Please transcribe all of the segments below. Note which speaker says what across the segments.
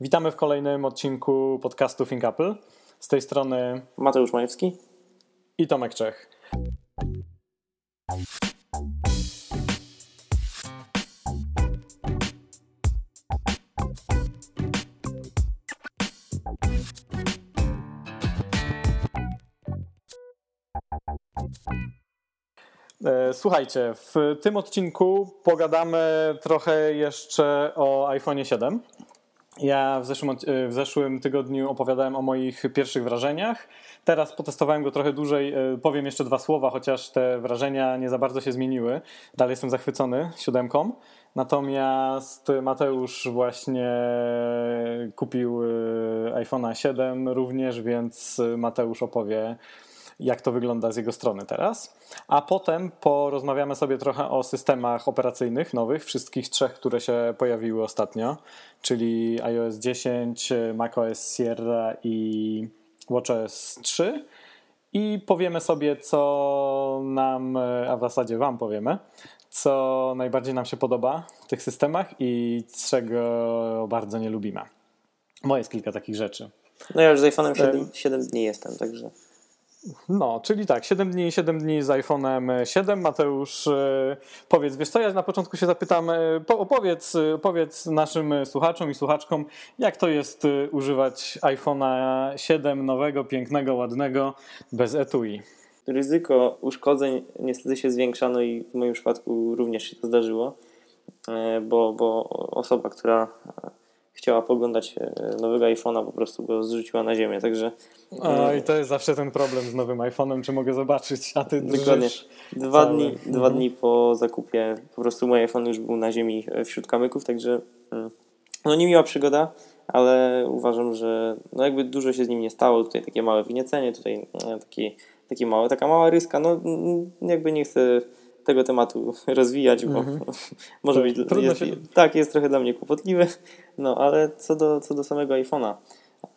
Speaker 1: Witamy w kolejnym odcinku podcastu Think Apple. Z tej strony
Speaker 2: Mateusz Majewski
Speaker 1: i Tomek Czech. E, słuchajcie, w tym odcinku pogadamy trochę jeszcze o iPhone 7. Ja w zeszłym, w zeszłym tygodniu opowiadałem o moich pierwszych wrażeniach. Teraz potestowałem go trochę dłużej. E, powiem jeszcze dwa słowa, chociaż te wrażenia nie za bardzo się zmieniły. Dalej jestem zachwycony siódemką. Natomiast Mateusz właśnie kupił e, iPhone'a 7 również, więc Mateusz opowie jak to wygląda z jego strony teraz. A potem porozmawiamy sobie trochę o systemach operacyjnych nowych, wszystkich trzech, które się pojawiły ostatnio, czyli iOS 10, macOS Sierra i watchOS 3. I powiemy sobie, co nam, a w zasadzie Wam powiemy, co najbardziej nam się podoba w tych systemach i czego bardzo nie lubimy. Moje jest kilka takich rzeczy.
Speaker 2: No ja już z iPhone'em 7, 7 dni jestem, także.
Speaker 1: No, czyli tak, 7 dni, 7 dni z iPhone'em 7. Mateusz, e, powiedz, wiesz co, ja na początku się zapytam, e, opowiedz, opowiedz naszym słuchaczom i słuchaczkom, jak to jest e, używać iPhone'a 7 nowego, pięknego, ładnego, bez etui.
Speaker 2: Ryzyko uszkodzeń niestety się zwiększa, no i w moim przypadku również się to zdarzyło, bo, bo osoba, która chciała poglądać e, nowego iPhone'a, po prostu go zrzuciła na ziemię, także...
Speaker 1: O, i to jest zawsze ten problem z nowym iPhone'em, czy mogę zobaczyć, a ty
Speaker 2: Dokładnie. Dwa dni, dwa mhm. dni po zakupie po prostu mój iPhone już był na ziemi e, wśród kamyków, także mm, no niemiła przygoda, ale uważam, że no jakby dużo się z nim nie stało, tutaj takie małe winiecenie, tutaj e, taki, taki małe, taka mała ryska, no jakby nie chcę tego tematu rozwijać, bo mm -hmm. może być. Jest, się... Tak, jest trochę dla mnie kłopotliwy. No, ale co do, co do samego iPhone'a,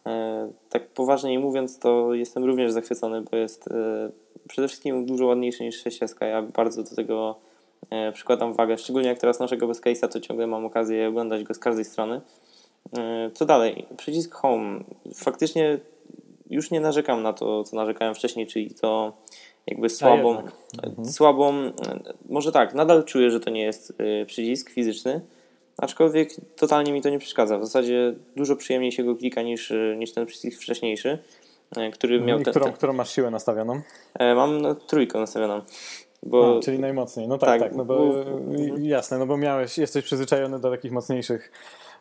Speaker 2: e, tak poważniej mówiąc, to jestem również zachwycony, bo jest e, przede wszystkim dużo ładniejszy niż 6S. Ja bardzo do tego e, przykładam wagę, szczególnie jak teraz naszego bez case'a, to ciągle mam okazję oglądać go z każdej strony. E, co dalej? Przycisk Home. Faktycznie już nie narzekam na to, co narzekałem wcześniej, czyli to jakby słabą, mhm. słabą, może tak, nadal czuję, że to nie jest y, przycisk fizyczny, aczkolwiek totalnie mi to nie przeszkadza. W zasadzie dużo przyjemniej się go klika niż, y, niż ten przycisk wcześniejszy, który mhm. miał...
Speaker 1: I którą, którą masz siłę nastawioną?
Speaker 2: E, mam trójkę nastawioną.
Speaker 1: Bo, A, czyli najmocniej. No tak, tak, tak no bo, bo jasne, no bo miałeś, jesteś przyzwyczajony do takich mocniejszych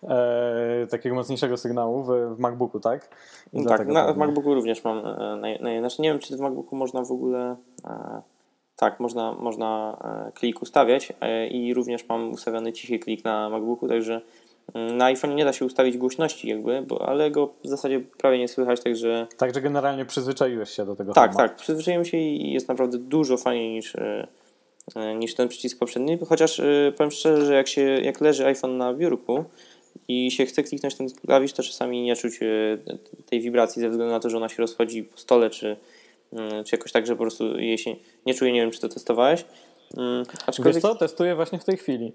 Speaker 1: e, takiego mocniejszego sygnału w, w MacBooku, tak?
Speaker 2: I tak, na, w MacBooku również mam. E, naj, naj, znaczy nie wiem, czy w MacBooku można w ogóle. E, tak, można, można e, klik ustawiać e, i również mam ustawiony cichy klik na MacBooku, także mm, na iPhone nie da się ustawić głośności jakby, bo, ale go w zasadzie prawie nie słychać, także...
Speaker 1: Także generalnie przyzwyczaiłeś się do tego
Speaker 2: Tak, tak, przyzwyczaiłem się i jest naprawdę dużo fajniej niż, niż ten przycisk poprzedni, chociaż powiem szczerze, że jak, się, jak leży iPhone na biurku, i się chce kliknąć ten klawisz, to czasami nie czuć e, tej wibracji ze względu na to, że ona się rozchodzi po stole, czy, mm, czy jakoś tak, że po prostu jej się nie czuje. Nie wiem, czy to testowałeś.
Speaker 1: Mm, aczkolwiek... Wiesz co, testuję właśnie w tej chwili.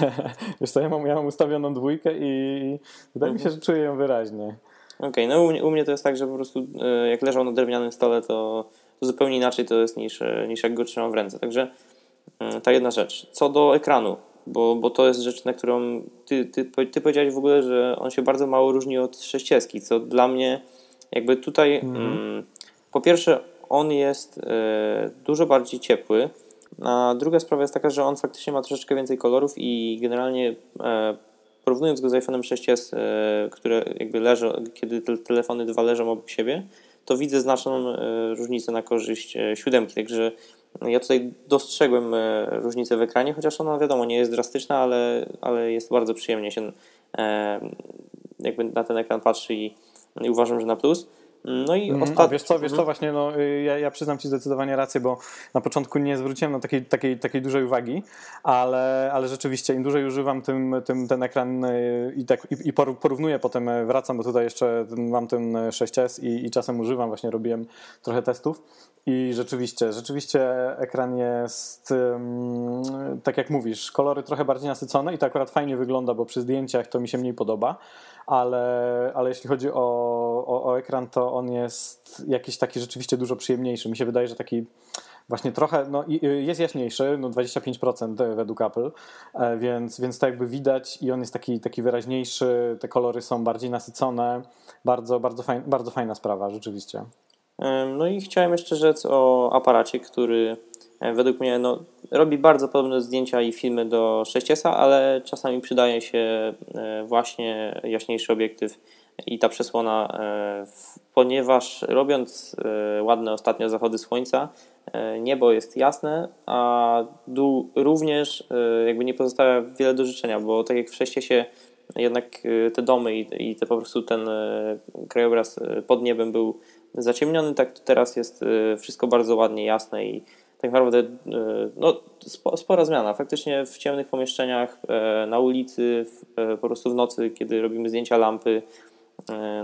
Speaker 1: Wiesz co, ja mam, ja mam ustawioną dwójkę i wydaje mi się, że czuję ją wyraźnie.
Speaker 2: Okej, okay, no u mnie, u mnie to jest tak, że po prostu e, jak leżał na drewnianym stole, to, to zupełnie inaczej to jest niż, e, niż jak go trzymam w ręce. Także mm, ta jedna rzecz. Co do ekranu, bo, bo to jest rzecz, na którą ty, ty, ty powiedziałeś w ogóle, że on się bardzo mało różni od sześcieski, co dla mnie jakby tutaj mhm. mm, po pierwsze on jest e, dużo bardziej ciepły, a druga sprawa jest taka, że on faktycznie ma troszeczkę więcej kolorów i generalnie e, porównując go z iPhone'em 6s, e, które jakby leżą, kiedy te telefony dwa leżą obok siebie, to widzę znaczną różnicę na korzyść siódemki, także ja tutaj dostrzegłem e, różnicę w ekranie, chociaż ona wiadomo nie jest drastyczna, ale, ale jest bardzo przyjemnie się jakby na ten ekran patrzy i, i uważam, że na plus.
Speaker 1: No i mm, ostatnio. Wiesz co, wiesz co, mhm. właśnie, no, y, ja, ja przyznam Ci zdecydowanie rację, bo na początku nie zwróciłem na takiej, takiej, takiej dużej uwagi, ale, ale rzeczywiście im dłużej używam tym, tym, ten ekran y, i, tak, i, i porównuję, potem y, wracam, bo tutaj jeszcze mam ten 6S i, i czasem używam, właśnie robiłem trochę testów i rzeczywiście, rzeczywiście ekran jest, tak jak mówisz, kolory trochę bardziej nasycone i to akurat fajnie wygląda, bo przy zdjęciach to mi się mniej podoba, ale, ale jeśli chodzi o, o, o ekran, to on jest jakiś taki rzeczywiście dużo przyjemniejszy. Mi się wydaje, że taki właśnie trochę, no jest jaśniejszy, no 25% według Apple, e, więc, więc to jakby widać i on jest taki, taki wyraźniejszy, te kolory są bardziej nasycone, bardzo, bardzo, fajn, bardzo fajna sprawa, rzeczywiście.
Speaker 2: No i chciałem jeszcze rzec o aparacie, który e, według mnie no, robi bardzo podobne zdjęcia i filmy do 6S, ale czasami przydaje się e, właśnie jaśniejszy obiektyw i ta przesłona, ponieważ robiąc ładne ostatnio zachody słońca, E, niebo jest jasne, a dół również e, jakby nie pozostawia wiele do życzenia, bo tak jak w się jednak e, te domy i, i te po prostu ten krajobraz pod niebem był zaciemniony, tak teraz jest wszystko bardzo ładnie jasne i tak naprawdę no, spora zmiana. Faktycznie w ciemnych pomieszczeniach, na ulicy, po prostu w nocy, kiedy robimy zdjęcia lampy,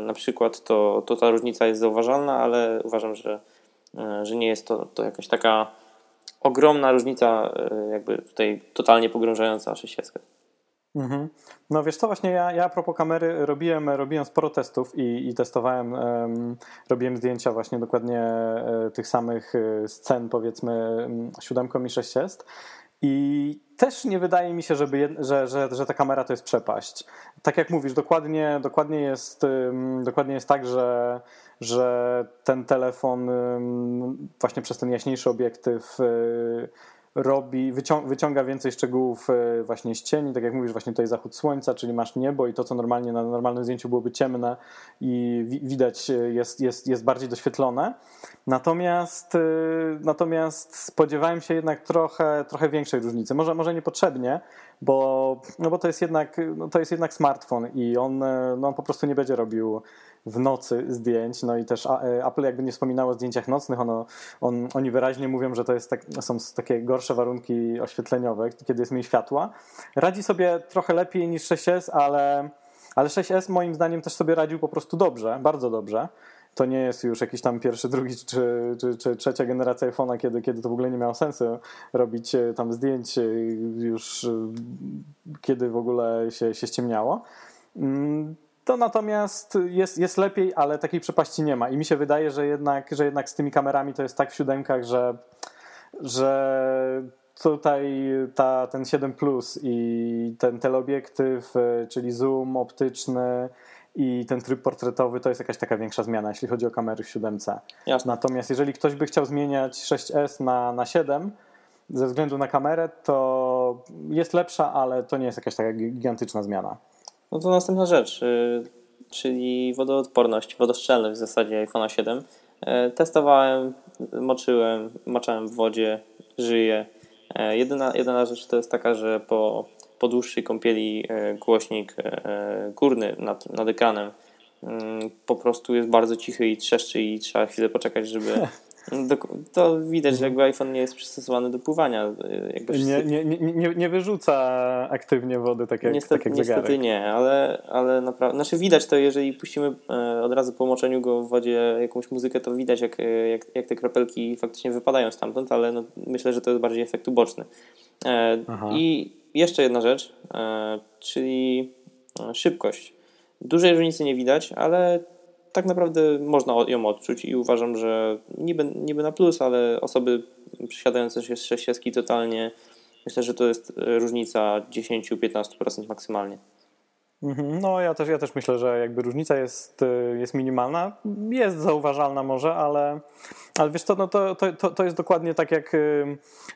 Speaker 2: na przykład, to, to ta różnica jest zauważalna, ale uważam, że E, że nie jest to, to jakaś taka ogromna różnica, e, jakby tutaj totalnie pogrążająca 6
Speaker 1: mhm. No wiesz co, właśnie ja, ja a propos kamery robiłem, robiłem sporo testów i, i testowałem, um, robiłem zdjęcia właśnie dokładnie um, tych samych scen powiedzmy siódemką i 6 jest i też nie wydaje mi się, żeby, że, że, że ta kamera to jest przepaść. Tak jak mówisz, dokładnie, dokładnie, jest, dokładnie jest tak, że, że ten telefon właśnie przez ten jaśniejszy obiektyw y, robi, wyciąga więcej szczegółów e, właśnie z cieni, tak jak mówisz, właśnie tutaj zachód słońca, czyli masz niebo i to, co normalnie na normalnym zdjęciu byłoby ciemne i widać e, jest, jest, jest bardziej doświetlone. Natomiast, e, natomiast spodziewałem się jednak trochę, trochę większej różnicy. Może, może niepotrzebnie, bo, no bo to, jest jednak, no to jest jednak smartfon i on, no on po prostu nie będzie robił w nocy zdjęć, no i też e, Apple jakby nie wspominało o zdjęciach nocnych, ono, on, oni wyraźnie mówią, że to jest tak, są takie gorsze warunki oświetleniowe, kiedy jest mniej światła. Radzi sobie trochę lepiej niż 6S, ale, ale 6S moim zdaniem też sobie radził po prostu dobrze, bardzo dobrze. To nie jest już jakiś tam pierwszy, drugi czy, czy, czy trzecia generacja iPhone'a, kiedy, kiedy to w ogóle nie miało sensu robić e, tam zdjęć e, już kiedy w ogóle się, się ściemniało. To natomiast jest, jest lepiej, ale takiej przepaści nie ma. I mi się wydaje, że jednak, że jednak z tymi kamerami to jest tak w siódemkach, że, że tutaj ta, ten 7 Plus i ten teleobiektyw, czyli zoom optyczny i ten tryb portretowy to jest jakaś taka większa zmiana, jeśli chodzi o kamery w 7
Speaker 2: Jasne.
Speaker 1: Natomiast jeżeli ktoś by chciał zmieniać 6S na, na 7 ze względu na kamerę, to jest lepsza, ale to nie jest jakaś taka gigantyczna zmiana.
Speaker 2: No to następna rzecz, y, czyli wodoodporność, wodoszczelność w zasadzie iPhone 7. Y, testowałem, moczyłem, maczałem w wodzie, żyję. Y, jedyna, jedyna rzecz to jest taka, że po, po dłuższej kąpieli głośnik górny nad, nad ekranem po prostu jest bardzo cichy i trzeszczy i trzeba chwilę poczekać, żeby To widać, że jakby iPhone nie jest przystosowany do pływania.
Speaker 1: Jakby nie, nie, nie, nie wyrzuca aktywnie wody, tak jak,
Speaker 2: niestety,
Speaker 1: tak jak
Speaker 2: Niestety
Speaker 1: zegarek.
Speaker 2: nie, ale, ale naprawdę, znaczy widać to, jeżeli puścimy e, od razu po moczeniu go w wodzie jakąś muzykę, to widać jak, e, jak, jak te kropelki faktycznie wypadają stamtąd, ale no, myślę, że to jest bardziej efekt uboczny. E, I jeszcze jedna rzecz, czyli szybkość. Dużej różnicy nie widać, ale tak naprawdę można ją odczuć i uważam, że niby, niby na plus, ale osoby przesiadające się z sześcieski totalnie, myślę, że to jest różnica 10-15% maksymalnie.
Speaker 1: Mhm. No ja też, ja też myślę, że jakby różnica jest, jest minimalna, jest zauważalna może, ale, ale wiesz co, no to, to, to jest dokładnie tak jak y,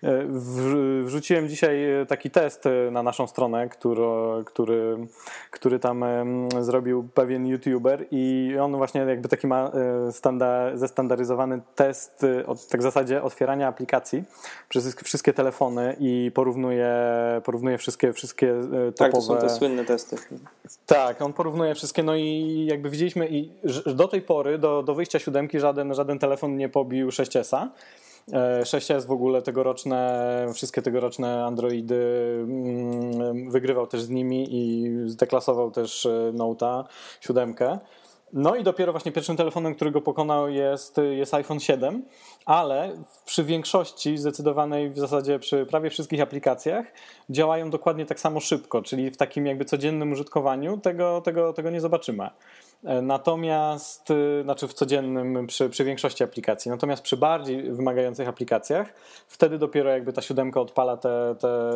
Speaker 1: y, wrzuciłem dzisiaj taki test na naszą stronę, który, który, który tam zrobił pewien youtuber i on właśnie jakby taki ma y, zestandaryzowany test od, tak w zasadzie otwierania aplikacji przez wszystkie telefony i porównuje, porównuje wszystkie, wszystkie topowe...
Speaker 2: Tak, to są te słynne testy.
Speaker 1: Tak, on porównuje wszystkie, no i jakby widzieliśmy i do tej pory, do, do wyjścia siódemki żaden, żaden telefon nie pobił 6S-a. 6S e, w ogóle tegoroczne, wszystkie tegoroczne Androidy mm, wygrywał też z nimi i zdeklasował też e, Note'a, siódemkę. No i dopiero właśnie pierwszym telefonem, który go pokonał jest, jest iPhone 7, ale przy większości, zdecydowanej w zasadzie przy prawie wszystkich aplikacjach działają dokładnie tak samo szybko, czyli w takim jakby codziennym użytkowaniu tego, tego, tego nie zobaczymy. Natomiast, y, znaczy w codziennym, przy, przy większości aplikacji, natomiast przy bardziej wymagających aplikacjach, wtedy dopiero jakby ta siódemka odpala te, te,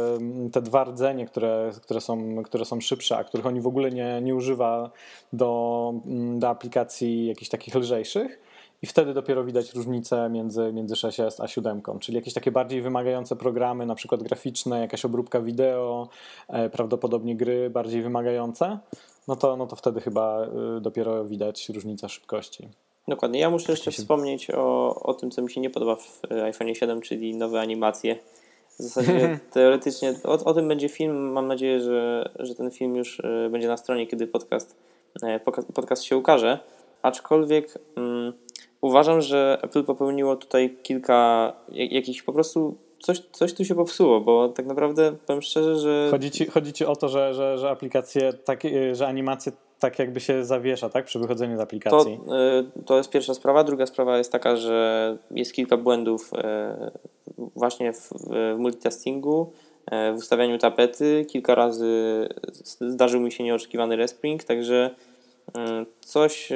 Speaker 1: te dwa rdzenie, które, które, są, które są szybsze, a których oni w ogóle nie, nie używa do, mm, do aplikacji jakichś takich lżejszych. I wtedy dopiero widać różnicę między, między 6S a 7, czyli jakieś takie bardziej wymagające programy, na przykład graficzne, jakaś obróbka wideo, e, prawdopodobnie gry bardziej wymagające no to, no to wtedy chyba y, dopiero widać różnicę szybkości.
Speaker 2: Dokładnie. Ja muszę jeszcze wspomnieć o, o tym, co mi się nie podoba w y, iPhone 7, czyli nowe animacje. W zasadzie teoretycznie o, o tym będzie film. Mam nadzieję, że, że ten film już y, będzie na stronie, kiedy podcast, podcast się ukaże. Aczkolwiek um, uważam, że Apple popełniło tutaj kilka jakichś po prostu coś, coś tu się popsuło, bo tak naprawdę powiem szczerze, że.
Speaker 1: Chodzi ci, chodzi ci o to, że, że, że aplikacje, takie, że animacje tak jakby się zawiesza, tak? Przy wychodzeniu z aplikacji.
Speaker 2: To, y, to jest pierwsza sprawa. Druga sprawa jest taka, że jest kilka błędów y, właśnie w, w multitaskingu, y, w ustawianiu tapety. Kilka razy zdarzył mi się nieoczekiwany respring, także Coś,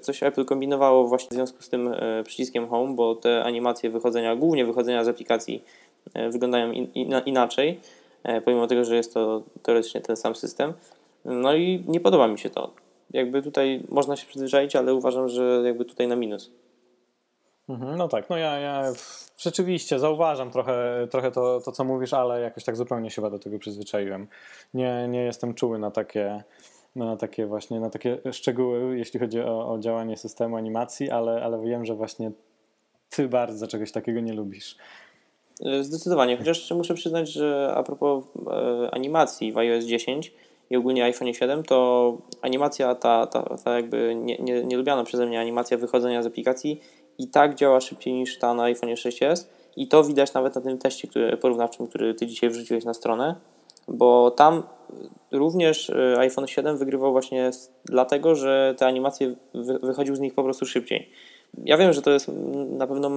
Speaker 2: coś Apple kombinowało właśnie w związku z tym przyciskiem Home, bo te animacje wychodzenia, głównie wychodzenia z aplikacji wyglądają in, in, inaczej, e, pomimo tego, że jest to teoretycznie ten sam system. No i nie podoba mi się to. Jakby tutaj można się przyzwyczaić, ale uważam, że jakby tutaj na minus.
Speaker 1: Mhm, no tak, no ja, ja rzeczywiście zauważam trochę, trochę to, to, co mówisz, ale jakoś tak zupełnie się do tego przyzwyczaiłem. Nie, nie jestem czuły na takie, na takie właśnie, na takie szczegóły, jeśli chodzi o, o działanie systemu animacji, ale, ale wiem, że właśnie ty bardzo czegoś takiego nie lubisz.
Speaker 2: E, zdecydowanie, chociaż muszę przyznać, że a propos e, animacji w iOS 10 i ogólnie iPhone 7, to animacja, ta, ta, ta jakby nie, nie, nie lubiana przeze mnie animacja wychodzenia z aplikacji i tak działa szybciej niż ta na iPhone 6s i to widać nawet na tym teście który, porównawczym, który Ty dzisiaj wrzuciłeś na stronę, bo tam również e, iPhone 7 wygrywał właśnie dlatego, że te animacje wychodził z nich po prostu szybciej. Ja wiem, że to jest na pewno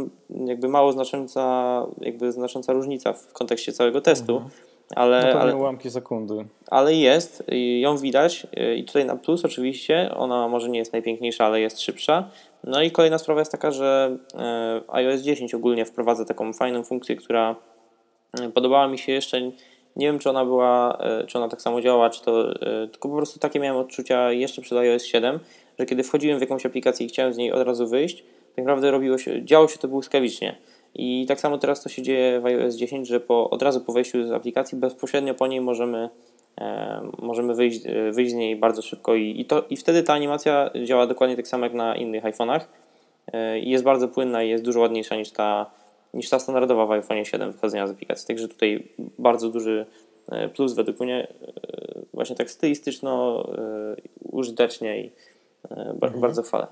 Speaker 2: jakby mało znacząca, jakby znacząca różnica w kontekście całego testu, mhm. ale,
Speaker 1: ale ułamki sekundy.
Speaker 2: Ale jest, ją widać i tutaj na plus oczywiście, ona może nie jest najpiękniejsza, ale jest szybsza. No i kolejna sprawa jest taka, że e, iOS 10 ogólnie wprowadza taką fajną funkcję, która e, podobała mi się jeszcze nie wiem, czy ona była, e, czy ona tak samo działała, czy to, tylko po prostu takie miałem odczucia jeszcze przed iOS 7, że kiedy wchodziłem w jakąś aplikację i chciałem z niej od razu wyjść, tak naprawdę robiło się, działo się to błyskawicznie. I tak samo teraz to się dzieje w iOS 10, że po, od razu po wejściu z aplikacji bezpośrednio po niej możemy, e, możemy wyjść, e, wyjść z niej bardzo szybko i, i, to, i wtedy ta animacja działa dokładnie tak samo jak na innych iPhone'ach e, i jest bardzo płynna i jest dużo ładniejsza niż ta, niż ta standardowa w iPhone 7 wychodzenia z aplikacji. Także tutaj bardzo duży e, plus według mnie e, właśnie tak stylistyczno, użytecznie i mhm. bardzo chwalę.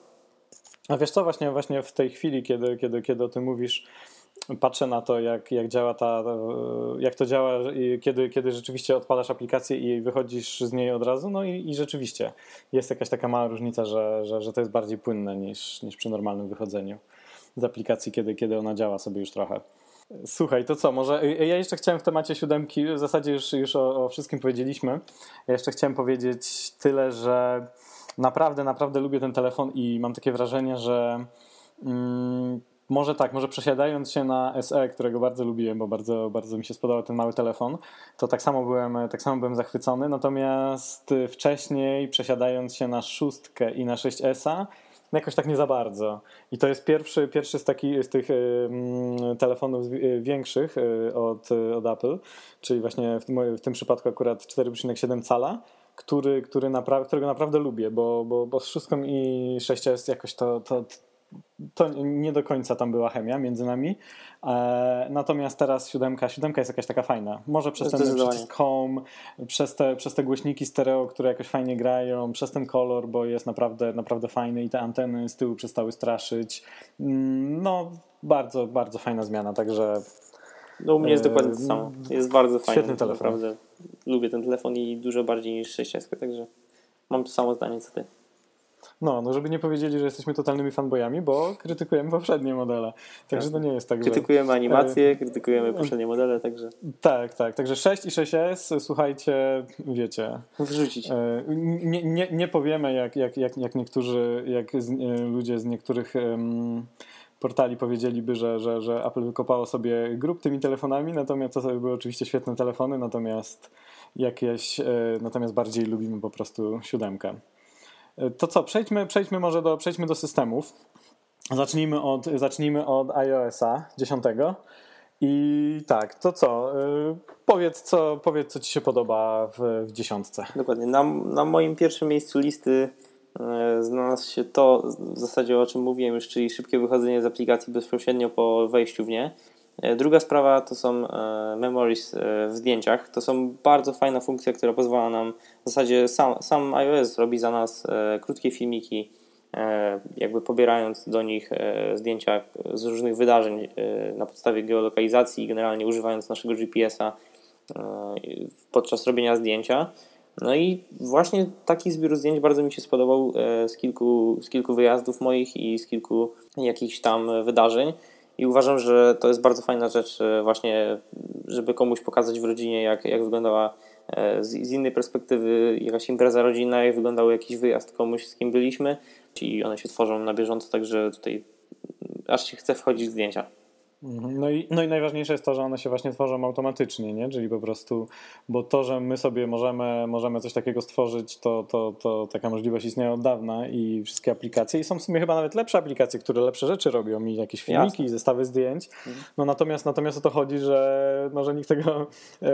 Speaker 1: A wiesz co, właśnie, właśnie w tej chwili, kiedy, kiedy, kiedy o tym mówisz, patrzę na to, jak, jak działa ta, jak to działa, kiedy, kiedy rzeczywiście odpalasz aplikację i wychodzisz z niej od razu, no i, i rzeczywiście jest jakaś taka mała różnica, że, że, że to jest bardziej płynne niż, niż przy normalnym wychodzeniu z aplikacji, kiedy, kiedy ona działa sobie już trochę. Słuchaj, to co, może ja jeszcze chciałem w temacie siódemki, w zasadzie już, już o, o wszystkim powiedzieliśmy. Ja jeszcze chciałem powiedzieć tyle, że naprawdę, naprawdę lubię ten telefon i mam takie wrażenie, że mm, może tak, może przesiadając się na SE, którego bardzo lubiłem, bo bardzo, bardzo mi się spodobał ten mały telefon, to tak samo byłem, tak samo byłem zachwycony. Natomiast wcześniej przesiadając się na szóstkę i na 6S, jakoś tak nie za bardzo. I to jest pierwszy, pierwszy z, taki, z tych y, telefonów y, większych y, od, od Apple, czyli właśnie w w tym przypadku akurat 4,7 cala, który, który napra którego naprawdę lubię, bo, bo, bo z szóstką i 6S jakoś to, to, to nie do końca tam była chemia między nami. E, natomiast teraz siódemka, siódemka jest jakaś taka fajna. Może przez ten przycisk home, przez te, przez te głośniki stereo, które jakoś fajnie grają, przez ten kolor, bo jest naprawdę, naprawdę fajny i te anteny z tyłu przestały straszyć. Mm, no, bardzo, bardzo fajna zmiana, także
Speaker 2: no u mnie jest dokładnie to samo. Jest bardzo fajny. Świetny telefon. Naprawdę lubię ten telefon i dużo bardziej niż 6 także mam to samo zdanie co ty.
Speaker 1: No, no żeby nie powiedzieli, że jesteśmy totalnymi fanboyami, bo krytykujemy poprzednie modele. Także to nie jest tak,
Speaker 2: Krytykujemy animacje, krytykujemy poprzednie modele, także...
Speaker 1: Tak, tak. Także 6 i 6S, słuchajcie, wiecie...
Speaker 2: Wrzucić.
Speaker 1: E, nie, nie, nie powiemy, jak, jak, jak, jak niektórzy, jak z, e, ludzie z niektórych... Um, portali powiedzieliby, że, że, że Apple wykopało sobie grup tymi telefonami, natomiast to były oczywiście świetne telefony, natomiast jakieś, e, natomiast bardziej lubimy po prostu siódemkę. E, to co, przejdźmy, przejdźmy może do, przejdźmy do systemów. Zacznijmy od, zacznijmy od iOS-a 10. I tak, to co? E, powiedz, co, powiedz, co Ci się podoba w, w dziesiątce.
Speaker 2: Dokładnie. Na, na moim pierwszym miejscu listy znalazł się to, w zasadzie o czym mówiłem już, czyli szybkie wychodzenie z aplikacji bezpośrednio po wejściu w nie. E, druga sprawa to są e, memories e, w zdjęciach. To są bardzo fajna funkcja, która pozwala nam, w zasadzie sam, sam iOS robi za nas krótkie filmiki, jakby pobierając do nich zdjęcia z różnych wydarzeń na podstawie geolokalizacji generalnie używając naszego GPS-a podczas robienia zdjęcia. No i właśnie taki zbiór zdjęć bardzo mi się spodobał z kilku, z kilku wyjazdów moich i z kilku jakichś tam wydarzeń. I uważam, że to jest bardzo fajna rzecz, e, właśnie, żeby komuś pokazać w rodzinie, jak, jak wyglądała e, z, z innej perspektywy jakaś impreza rodzinna, jak wyglądał jakiś wyjazd komuś, z kim byliśmy. I one się tworzą na bieżąco, także tutaj aż się chce wchodzić w zdjęcia.
Speaker 1: Mhm. No i, no i najważniejsze jest to, że one się właśnie tworzą automatycznie, nie? czyli po prostu, bo to, że my sobie możemy, możemy coś takiego stworzyć, to, to, to taka możliwość istnieje od dawna i wszystkie aplikacje i są w sumie chyba nawet lepsze aplikacje, które lepsze rzeczy robią i jakieś filmiki, Jasne. zestawy zdjęć. Mhm. No natomiast, natomiast o to chodzi, że, no, że nikt tego e,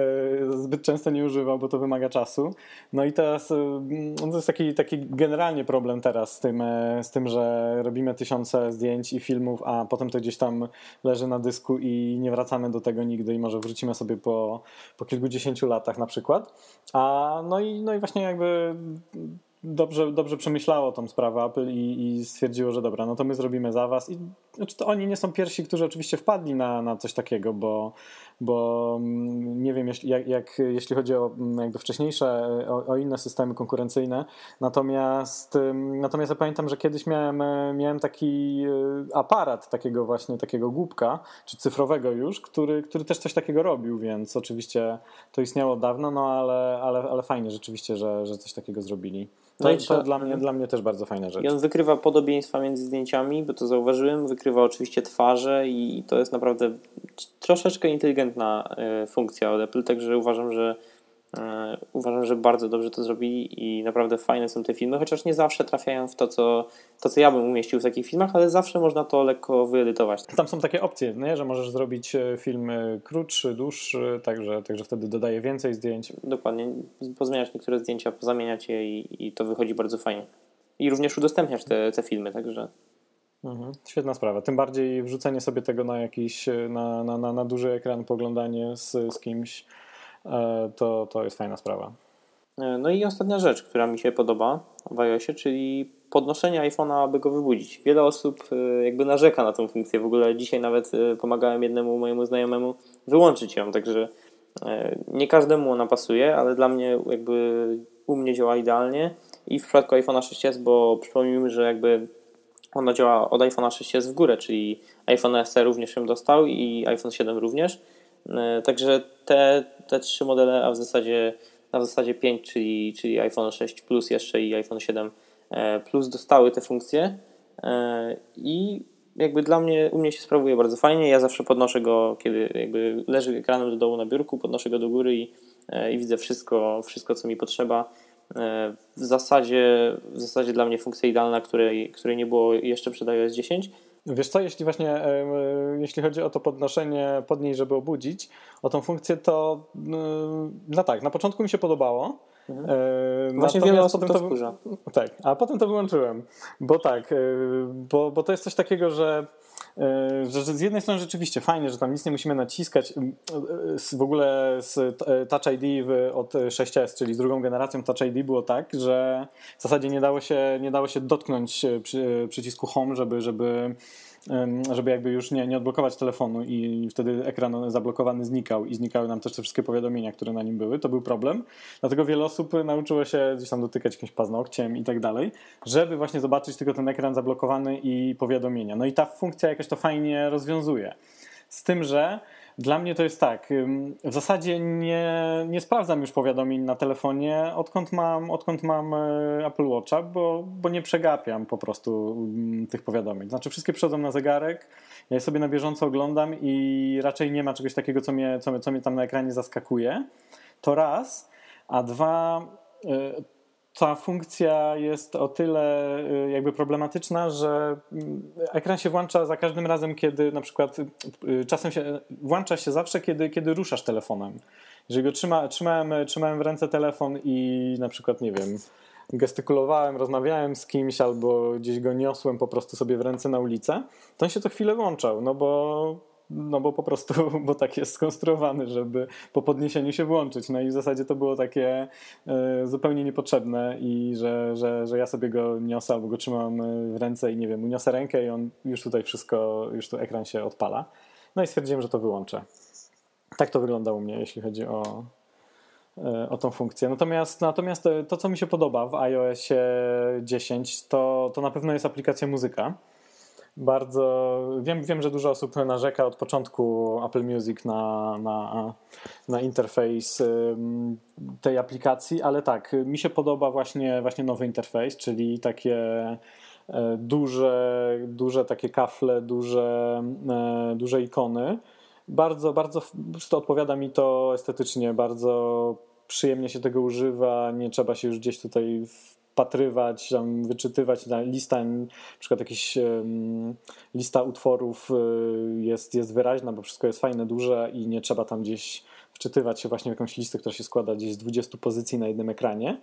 Speaker 1: zbyt często nie używał, bo to wymaga czasu. No i teraz e, no to jest taki, taki generalnie problem teraz z tym, e, z tym, że robimy tysiące zdjęć i filmów, a potem to gdzieś tam leży na dysku i nie wracamy do tego nigdy i może wrócimy sobie po, po kilkudziesięciu latach na przykład. A no i, no i właśnie jakby dobrze, dobrze przemyślało tą sprawę Apple i, i stwierdziło, że dobra, no to my zrobimy za was. I znaczy to oni nie są pierwsi, którzy oczywiście wpadli na, na coś takiego, bo, bo mm, nie wiem, jeśli, jak, jak, jeśli chodzi o mm, jakby wcześniejsze, o, o, inne systemy konkurencyjne. Natomiast, natomiast ja pamiętam, że kiedyś miałem, miałem taki e, aparat takiego właśnie, takiego głupka, czy cyfrowego już, który, który też coś takiego robił, więc oczywiście to istniało dawno, no ale, ale, ale fajnie rzeczywiście, że, że coś takiego zrobili. To, no to dla, mnie, dla mnie też bardzo fajna rzecz.
Speaker 2: I on wykrywa podobieństwa między zdjęciami, bo to zauważyłem, wykrywa oczywiście twarze i to jest naprawdę troszeczkę inteligentna e, funkcja od Apple, także uważam, że uważam, że bardzo dobrze to zrobili i naprawdę fajne są te filmy, chociaż nie zawsze trafiają w to, co, to, co ja bym umieścił w takich filmach, ale zawsze można to lekko wyedytować.
Speaker 1: Tam są takie opcje, nie? że możesz zrobić e, film e, krótszy, dłuższy, także, także wtedy dodaje więcej zdjęć.
Speaker 2: Dokładnie, pozmieniać niektóre zdjęcia, pozamieniać je i, i to wychodzi bardzo fajnie. I również udostępniać te, te filmy, także...
Speaker 1: Mhm, świetna sprawa. Tym bardziej wrzucenie sobie tego na jakiś, na, na, na, na duży ekran, poglądanie z, z kimś, E, to, to jest fajna sprawa.
Speaker 2: E, no i ostatnia rzecz, która mi się podoba w iOSie, czyli podnoszenie iPhone'a, aby go wybudzić. Wiele osób e, jakby narzeka na tą funkcję. W ogóle dzisiaj nawet pomagałem jednemu mojemu znajomemu wyłączyć ją, także nie każdemu ona pasuje, ale dla mnie jakby u mnie działa idealnie i w przypadku iPhone'a 6s, bo przypomnijmy, że jakby ona działa od iPhone'a 6s w górę, czyli iPhone SE również ją dostał i iPhone 7 również. Także te, te trzy modele, a w zasadzie, a w zasadzie 5, czyli, czyli iPhone 6 Plus jeszcze i iPhone 7 e, Plus dostały te funkcje e, i jakby dla mnie, u mnie się sprawuje bardzo fajnie. Ja zawsze podnoszę go, kiedy jakby leży ekranem do dołu na biurku, podnoszę go do góry i, e, i widzę wszystko, wszystko, co mi potrzeba. W zasadzie, w zasadzie dla mnie funkcja idealna, której, której nie było jeszcze przed iOS 10
Speaker 1: Wiesz co, jeśli właśnie, jeśli chodzi o to podnoszenie, podnieść, żeby obudzić, o tą funkcję, to no tak, na początku mi się podobało.
Speaker 2: Mhm. E, właśnie wiele osób to wkurza.
Speaker 1: Tak, a potem to wyłączyłem, bo tak, e, bo, bo to jest coś takiego, że E, że z jednej strony rzeczywiście fajnie, że tam nic nie musimy naciskać. W ogóle z Touch ID od 6S, czyli z drugą generacją Touch ID było tak, że w zasadzie nie dało się, nie dało się dotknąć przy, przycisku Home, żeby, żeby żeby jakby już nie, nie odblokować telefonu i wtedy ekran zablokowany znikał i znikały nam też te wszystkie powiadomienia, które na nim były. To był problem. Dlatego wiele osób nauczyło się gdzieś tam dotykać jakimś paznokciem i tak dalej, żeby właśnie zobaczyć tylko ten ekran zablokowany i powiadomienia. No i ta funkcja jakoś to fajnie rozwiązuje. Z tym, że dla mnie to jest tak. W zasadzie nie, nie sprawdzam już powiadomień na telefonie, odkąd mam, odkąd mam e, Apple Watcha, bo, bo nie przegapiam po prostu tych powiadomień. Znaczy, wszystkie przychodzą na zegarek, ja je sobie na bieżąco oglądam i raczej nie ma czegoś takiego, co mnie, co, co mnie tam na ekranie zaskakuje. To raz. A dwa, e, ta funkcja jest o tyle y, jakby problematyczna, że mm, ekran się włącza za każdym razem, kiedy na przykład y, czasem się włącza się zawsze, kiedy, kiedy ruszasz telefonem. Jeżeli go trzyma, trzymałem, trzymałem w ręce telefon i na przykład, nie wiem, gestykulowałem, rozmawiałem z kimś albo gdzieś go niosłem po prostu sobie w ręce na ulicę, to on się co chwilę włączał, no bo no bo po prostu, bo tak jest skonstruowany, żeby po podniesieniu się włączyć. No i w zasadzie to było takie e, zupełnie niepotrzebne i że, że, że ja sobie go niosę albo go trzymam w ręce i nie wiem, uniosę rękę i on już tutaj wszystko, już tu ekran się odpala. No i stwierdziłem, że to wyłączę. Tak to wygląda u mnie, jeśli chodzi o, e, o tą funkcję. Natomiast, natomiast to, co mi się podoba w iOSie 10, to, to na pewno jest aplikacja muzyka bardzo. Wiem, wiem, że dużo osób narzeka od początku Apple Music na, na, na interfejs tej aplikacji, ale tak, mi się podoba właśnie, właśnie nowy interfejs, czyli takie e, duże, duże takie kafle, duże, e, duże ikony. Bardzo, bardzo to odpowiada mi to estetycznie, bardzo przyjemnie się tego używa, nie trzeba się już gdzieś tutaj wpatrywać, tam wyczytywać lista, na przykład jakiś lista utworów y, jest, jest wyraźna, bo wszystko jest fajne, duże i nie trzeba tam gdzieś wczytywać się właśnie w jakąś listę, która się składa gdzieś z 20 pozycji na jednym ekranie.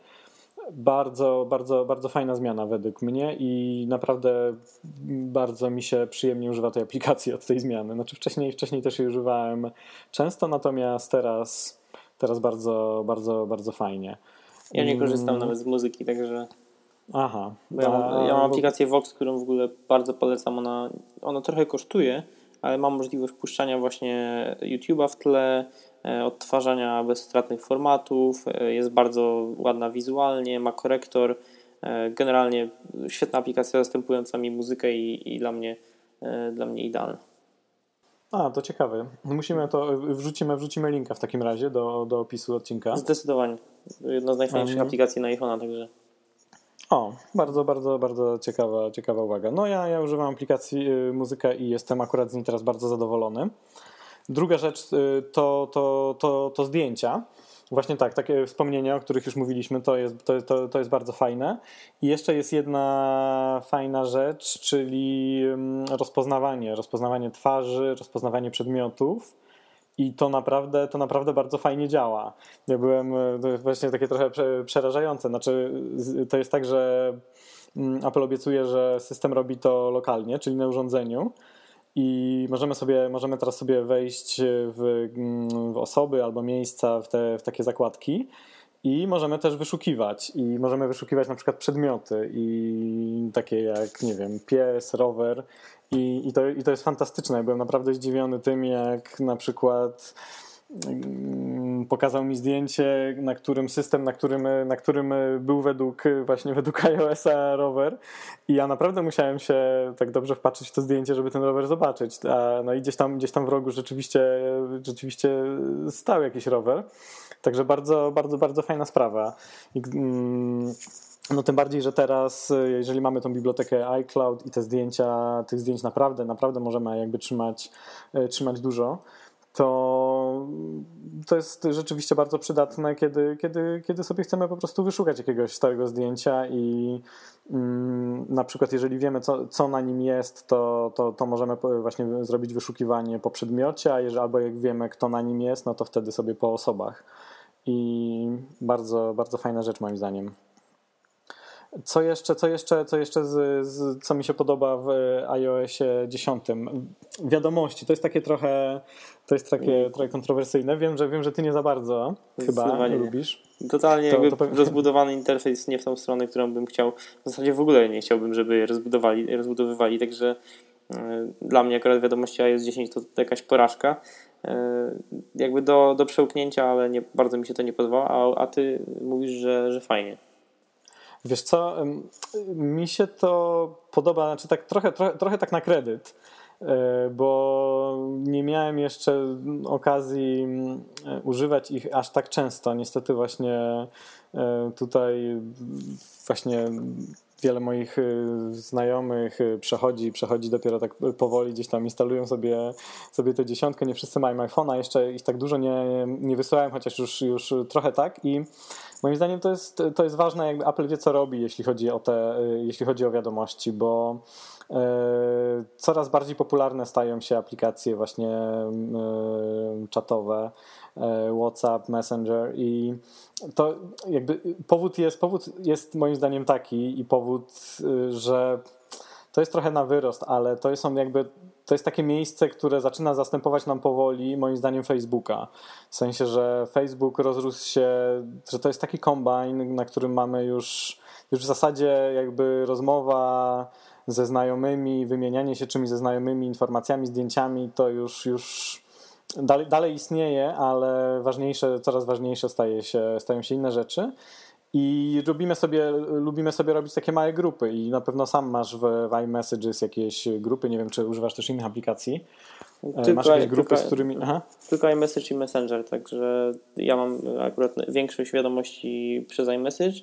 Speaker 1: Bardzo, bardzo, bardzo fajna zmiana według mnie i naprawdę bardzo mi się przyjemnie używa tej aplikacji od tej zmiany. Znaczy wcześniej, wcześniej też jej używałem często, natomiast teraz, teraz bardzo, bardzo, bardzo fajnie.
Speaker 2: Ja nie korzystam mm. nawet z muzyki, także. Aha. Ja, mam, ja mam aplikację Vox, którą w ogóle bardzo polecam. Ona, ona trochę kosztuje, ale mam możliwość puszczania właśnie YouTube'a w tle, e, odtwarzania bezstratnych formatów, e, jest bardzo ładna wizualnie, ma korektor. E, generalnie świetna aplikacja zastępująca mi muzykę i, i dla, mnie, dla mnie idealna.
Speaker 1: A, to ciekawe. Musimy to, wrzucimy, wrzucimy linka w takim razie do, do opisu odcinka.
Speaker 2: Zdecydowanie. Jedna z najfajniejszych um, aplikacji na iPhone'a, także.
Speaker 1: O, bardzo, bardzo, bardzo ciekawa, ciekawa uwaga. No ja, ja używam aplikacji y, muzyka i jestem akurat z niej teraz bardzo zadowolony. Druga rzecz y, to, to, to, to zdjęcia. Właśnie tak, takie wspomnienia, o których już mówiliśmy, to jest, to, to, to jest bardzo fajne. I jeszcze jest jedna fajna rzecz, czyli mm, rozpoznawanie, rozpoznawanie twarzy, rozpoznawanie przedmiotów. I to naprawdę, to naprawdę bardzo fajnie działa. Ja byłem, jest właśnie takie trochę przerażające. Znaczy, to jest tak, że mm, Apple obiecuje, że system robi to lokalnie, czyli na urządzeniu i możemy sobie, możemy teraz sobie wejść w, w osoby albo miejsca w, te, w takie zakładki i możemy też wyszukiwać i możemy wyszukiwać na przykład przedmioty i takie jak, nie wiem, pies, rower i, i, to, i to jest fantastyczne. Byłem naprawdę zdziwiony tym, jak na przykład Mm, pokazał mi zdjęcie, na którym system, na którym, na którym był według właśnie według iOS-a rower i ja naprawdę musiałem się tak dobrze wpatrzeć w to zdjęcie, żeby ten rower zobaczyć. A, no i gdzieś tam, gdzieś tam w rogu rzeczywiście, rzeczywiście stał jakiś rower. Także bardzo, bardzo, bardzo fajna sprawa. I, mm, no tym bardziej, że teraz, jeżeli mamy tą bibliotekę iCloud i te zdjęcia, tych zdjęć naprawdę, naprawdę możemy jakby trzymać, trzymać dużo to, to jest rzeczywiście bardzo przydatne, kiedy, kiedy, kiedy sobie chcemy po prostu wyszukać jakiegoś starego zdjęcia i mm, na przykład jeżeli wiemy, co, co na nim jest, to, to, to możemy właśnie zrobić wyszukiwanie po przedmiocie, a jeżeli, albo jak wiemy, kto na nim jest, no to wtedy sobie po osobach. I bardzo, bardzo fajna rzecz moim zdaniem. Co jeszcze, co jeszcze, co jeszcze z, z, co mi się podoba w iOSie 10? Wiadomości. To jest takie trochę, to jest takie trochę kontrowersyjne. Wiem, że wiem, że ty nie za bardzo chyba lubisz.
Speaker 2: Totalnie to, to rozbudowany interfejs nie w tą stronę, którą bym chciał. W zasadzie w ogóle nie chciałbym, żeby je rozbudowali, rozbudowywali, także Dla mnie akurat wiadomości iOS 10 to jakaś porażka. Jakby do, do przełknięcia, ale nie, bardzo mi się to nie podobało, a, a ty mówisz, że, że fajnie.
Speaker 1: Wiesz co, mi się to podoba, znaczy tak trochę, trochę, trochę tak na kredyt, bo nie miałem jeszcze okazji używać ich aż tak często. Niestety właśnie e, tutaj właśnie wiele moich y, znajomych przechodzi, przechodzi dopiero tak powoli, gdzieś tam instalują sobie, sobie tę dziesiątkę. Nie wszyscy mają iPhone'a, jeszcze ich tak dużo nie, nie wysyłałem, chociaż już, już trochę tak i moim zdaniem to jest, to jest ważne, jakby Apple wie co robi, jeśli chodzi o te, jeśli chodzi o wiadomości, bo coraz bardziej popularne stają się aplikacje właśnie czatowe, WhatsApp, Messenger i to jakby powód jest, powód jest moim zdaniem taki i powód, y, że to jest trochę na wyrost, ale to są jakby to jest takie miejsce, które zaczyna zastępować nam powoli, moim zdaniem, Facebooka. W sensie, że Facebook rozrósł się, że to jest taki kombine, na którym mamy już, już w zasadzie jakby rozmowa ze znajomymi, wymienianie się czymś ze znajomymi, informacjami, zdjęciami, to już, już dalej, dalej istnieje, ale ważniejsze, coraz ważniejsze staje się, stają się inne rzeczy. I lubimy sobie, lubimy sobie robić takie małe grupy i na pewno sam masz w, w iMessages jakieś grupy, nie wiem czy używasz też innych aplikacji. E, tylko, masz jakieś grupy, tylko, z którymi... Aha.
Speaker 2: Tylko iMessage i Messenger, także ja mam akurat większość wiadomości przez iMessage,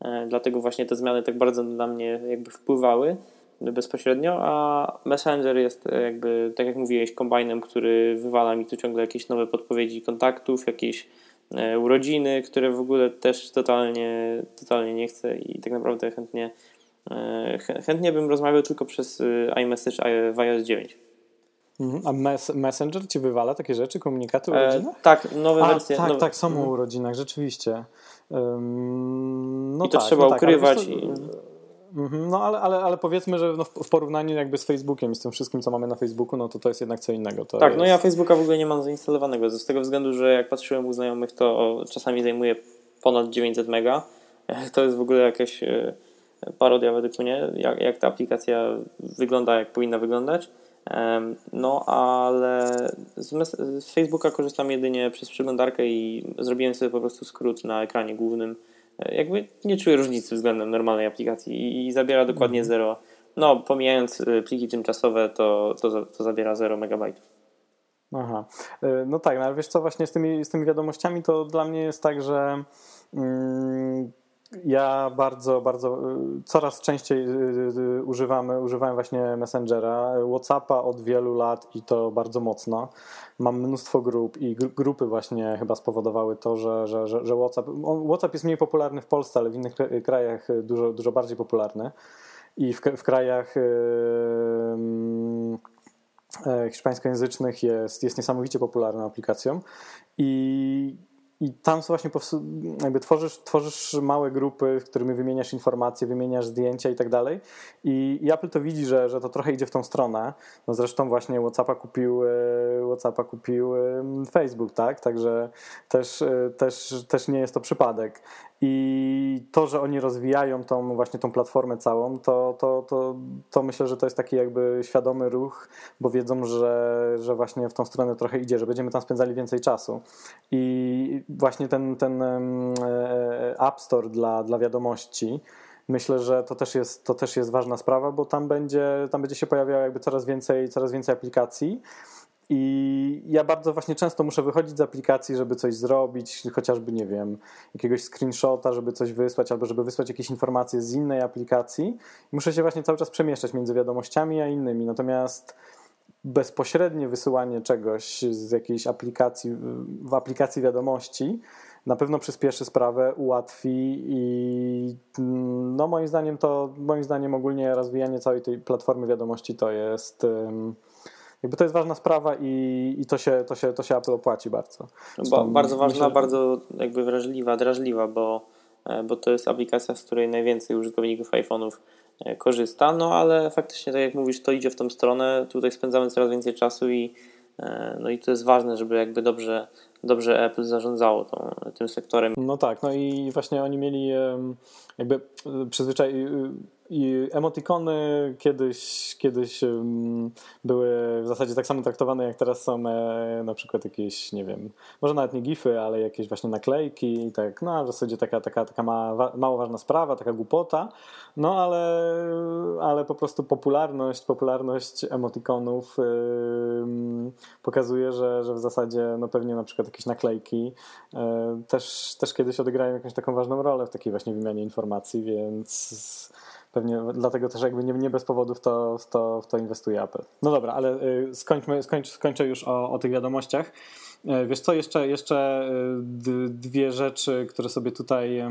Speaker 2: e, dlatego właśnie te zmiany tak bardzo na mnie jakby wpływały bezpośrednio, a Messenger jest e, jakby, tak jak mówiłeś, kombajnem, który wywala mi tu ciągle jakieś nowe podpowiedzi kontaktów, jakieś e, urodziny, które w ogóle też totalnie, totalnie nie chcę i tak naprawdę chętnie, e, chętnie bym rozmawiał tylko przez iMessage w iOS 9.
Speaker 1: Mhm. A mes Messenger ci wywala takie rzeczy, komunikaty o?
Speaker 2: E, tak, nowe
Speaker 1: A,
Speaker 2: wersje.
Speaker 1: Tak,
Speaker 2: nowe...
Speaker 1: tak, są o urodzinach, rzeczywiście. Um,
Speaker 2: no I to tak, trzeba no ukrywać. Tak, i...
Speaker 1: Mhm, no ale, ale, ale powiedzmy, że no w porównaniu jakby z Facebookiem i z tym wszystkim, co mamy na Facebooku, no to to jest jednak co innego. To
Speaker 2: tak,
Speaker 1: jest...
Speaker 2: no ja Facebooka w ogóle nie mam zainstalowanego, z tego względu, że jak patrzyłem u znajomych, to czasami zajmuje ponad 900 mega. To jest w ogóle jakaś e, parodia według mnie, jak, jak ta aplikacja wygląda, jak powinna wyglądać. No, ale z, z Facebooka korzystam jedynie przez przeglądarkę i zrobiłem sobie po prostu skrót na ekranie głównym jakby nie czuję różnicy względem normalnej aplikacji i zabiera dokładnie mhm. zero. No, pomijając y, pliki tymczasowe, to, to, to zabiera 0 MB.
Speaker 1: Aha. Y, no tak, no ale wiesz co, właśnie z tymi, z tymi wiadomościami to dla mnie jest tak, że mm, ja bardzo, bardzo, y, coraz częściej używamy, używałem właśnie Messengera, Whatsapp'a od wielu lat i to bardzo mocno mam mnóstwo grup i grupy właśnie chyba spowodowały to, że, że, że, WhatsApp, WhatsApp jest mniej popularny w Polsce, ale w innych krajach dużo, dużo bardziej popularny. I w, w krajach hiszpańskojęzycznych jest, jest niesamowicie popularną aplikacją. I i tam są właśnie jakby tworzysz, tworzysz małe grupy, w którymi wymieniasz informacje, wymieniasz zdjęcia i tak dalej. I Apple to widzi, że, że to trochę idzie w tą stronę. No zresztą właśnie WhatsAppa kupił, WhatsAppa kupił Facebook, tak? Także też, e, też, też nie jest to przypadek. I to, że oni rozwijają tą właśnie tą platformę całą, to, to, to, to myślę, że to jest taki jakby świadomy ruch, bo wiedzą, że, że właśnie w tą stronę trochę idzie, że będziemy tam spędzali więcej czasu. I właśnie ten, ten e, App Store dla, dla wiadomości, myślę, że to też, jest, to też jest ważna sprawa, bo tam będzie, tam będzie się pojawiało jakby coraz więcej, coraz więcej aplikacji. I ja bardzo właśnie często muszę wychodzić z aplikacji, żeby coś zrobić, chociażby, nie wiem, jakiegoś screenshota, żeby coś wysłać, albo żeby wysłać jakieś informacje z innej aplikacji. Muszę się właśnie cały czas przemieszczać między wiadomościami a innymi. Natomiast bezpośrednie wysyłanie czegoś z jakiejś aplikacji, w aplikacji wiadomości, na pewno przyspieszy sprawę, ułatwi i no moim zdaniem to, moim zdaniem ogólnie rozwijanie całej tej platformy wiadomości to jest jakby to jest ważna sprawa i, i to, się, to, się, to się Apple opłaci bardzo.
Speaker 2: Ba, bardzo ważna, myślę, bardzo jakby wrażliwa, drażliwa, bo, e, bo to jest aplikacja, z której najwięcej użytkowników iPhone'ów e, korzysta, no ale faktycznie, tak jak mówisz, to idzie w tą stronę, tutaj spędzamy coraz więcej czasu i e, no i to jest ważne, żeby jakby dobrze, dobrze Apple zarządzało tą, tym sektorem.
Speaker 1: No tak, no i właśnie oni mieli jakby przyzwyczaj I emotikony kiedyś, kiedyś były w zasadzie tak samo traktowane, jak teraz są e, na przykład jakieś, nie wiem, może nawet nie gify, ale jakieś właśnie naklejki, tak, no w zasadzie taka, taka, taka ma, mało ważna sprawa, taka głupota, no ale, ale po prostu popularność, popularność emotikonów yy, pokazuje, że, że w zasadzie no pewnie na przykład jakieś naklejki yy, też, też kiedyś odegrają jakąś taką ważną rolę w takiej właśnie wymianie informacji, więc Pewnie dlatego też jakby nie, nie bez powodów to, to, to inwestuje Apple. No dobra, ale y, skończmy, skończ, skończę już o, o tych wiadomościach. Y, wiesz co, jeszcze, jeszcze y, dwie rzeczy, które sobie tutaj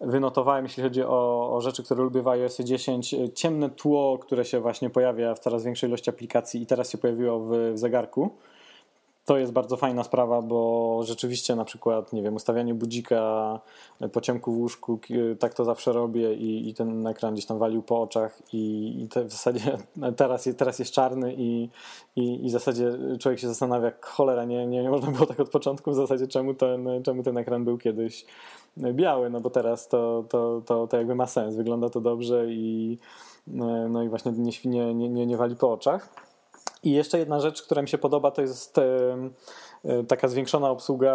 Speaker 1: wynotowałem, jeśli chodzi o, o rzeczy, które lubię w iOS 10. Ciemne tło, które się właśnie pojawia w coraz większej ilości aplikacji i teraz się pojawiło w zegarku. To jest bardzo fajna sprawa, bo rzeczywiście na przykład, nie wiem, ustawianie budzika po ciemku w łóżku, tak to zawsze robię i, i ten ekran gdzieś tam walił po oczach i, i te, w zasadzie teraz, teraz jest czarny i, i, i w zasadzie człowiek się zastanawia, cholera, nie, nie, nie można było tak od początku w zasadzie, czemu ten, czemu ten ekran był kiedyś biały, no bo teraz to, to, to, to jakby ma sens, wygląda to dobrze i no i właśnie nie, nie, nie, nie wali po oczach. I jeszcze jedna rzecz, która mi się podoba, to jest taka zwiększona obsługa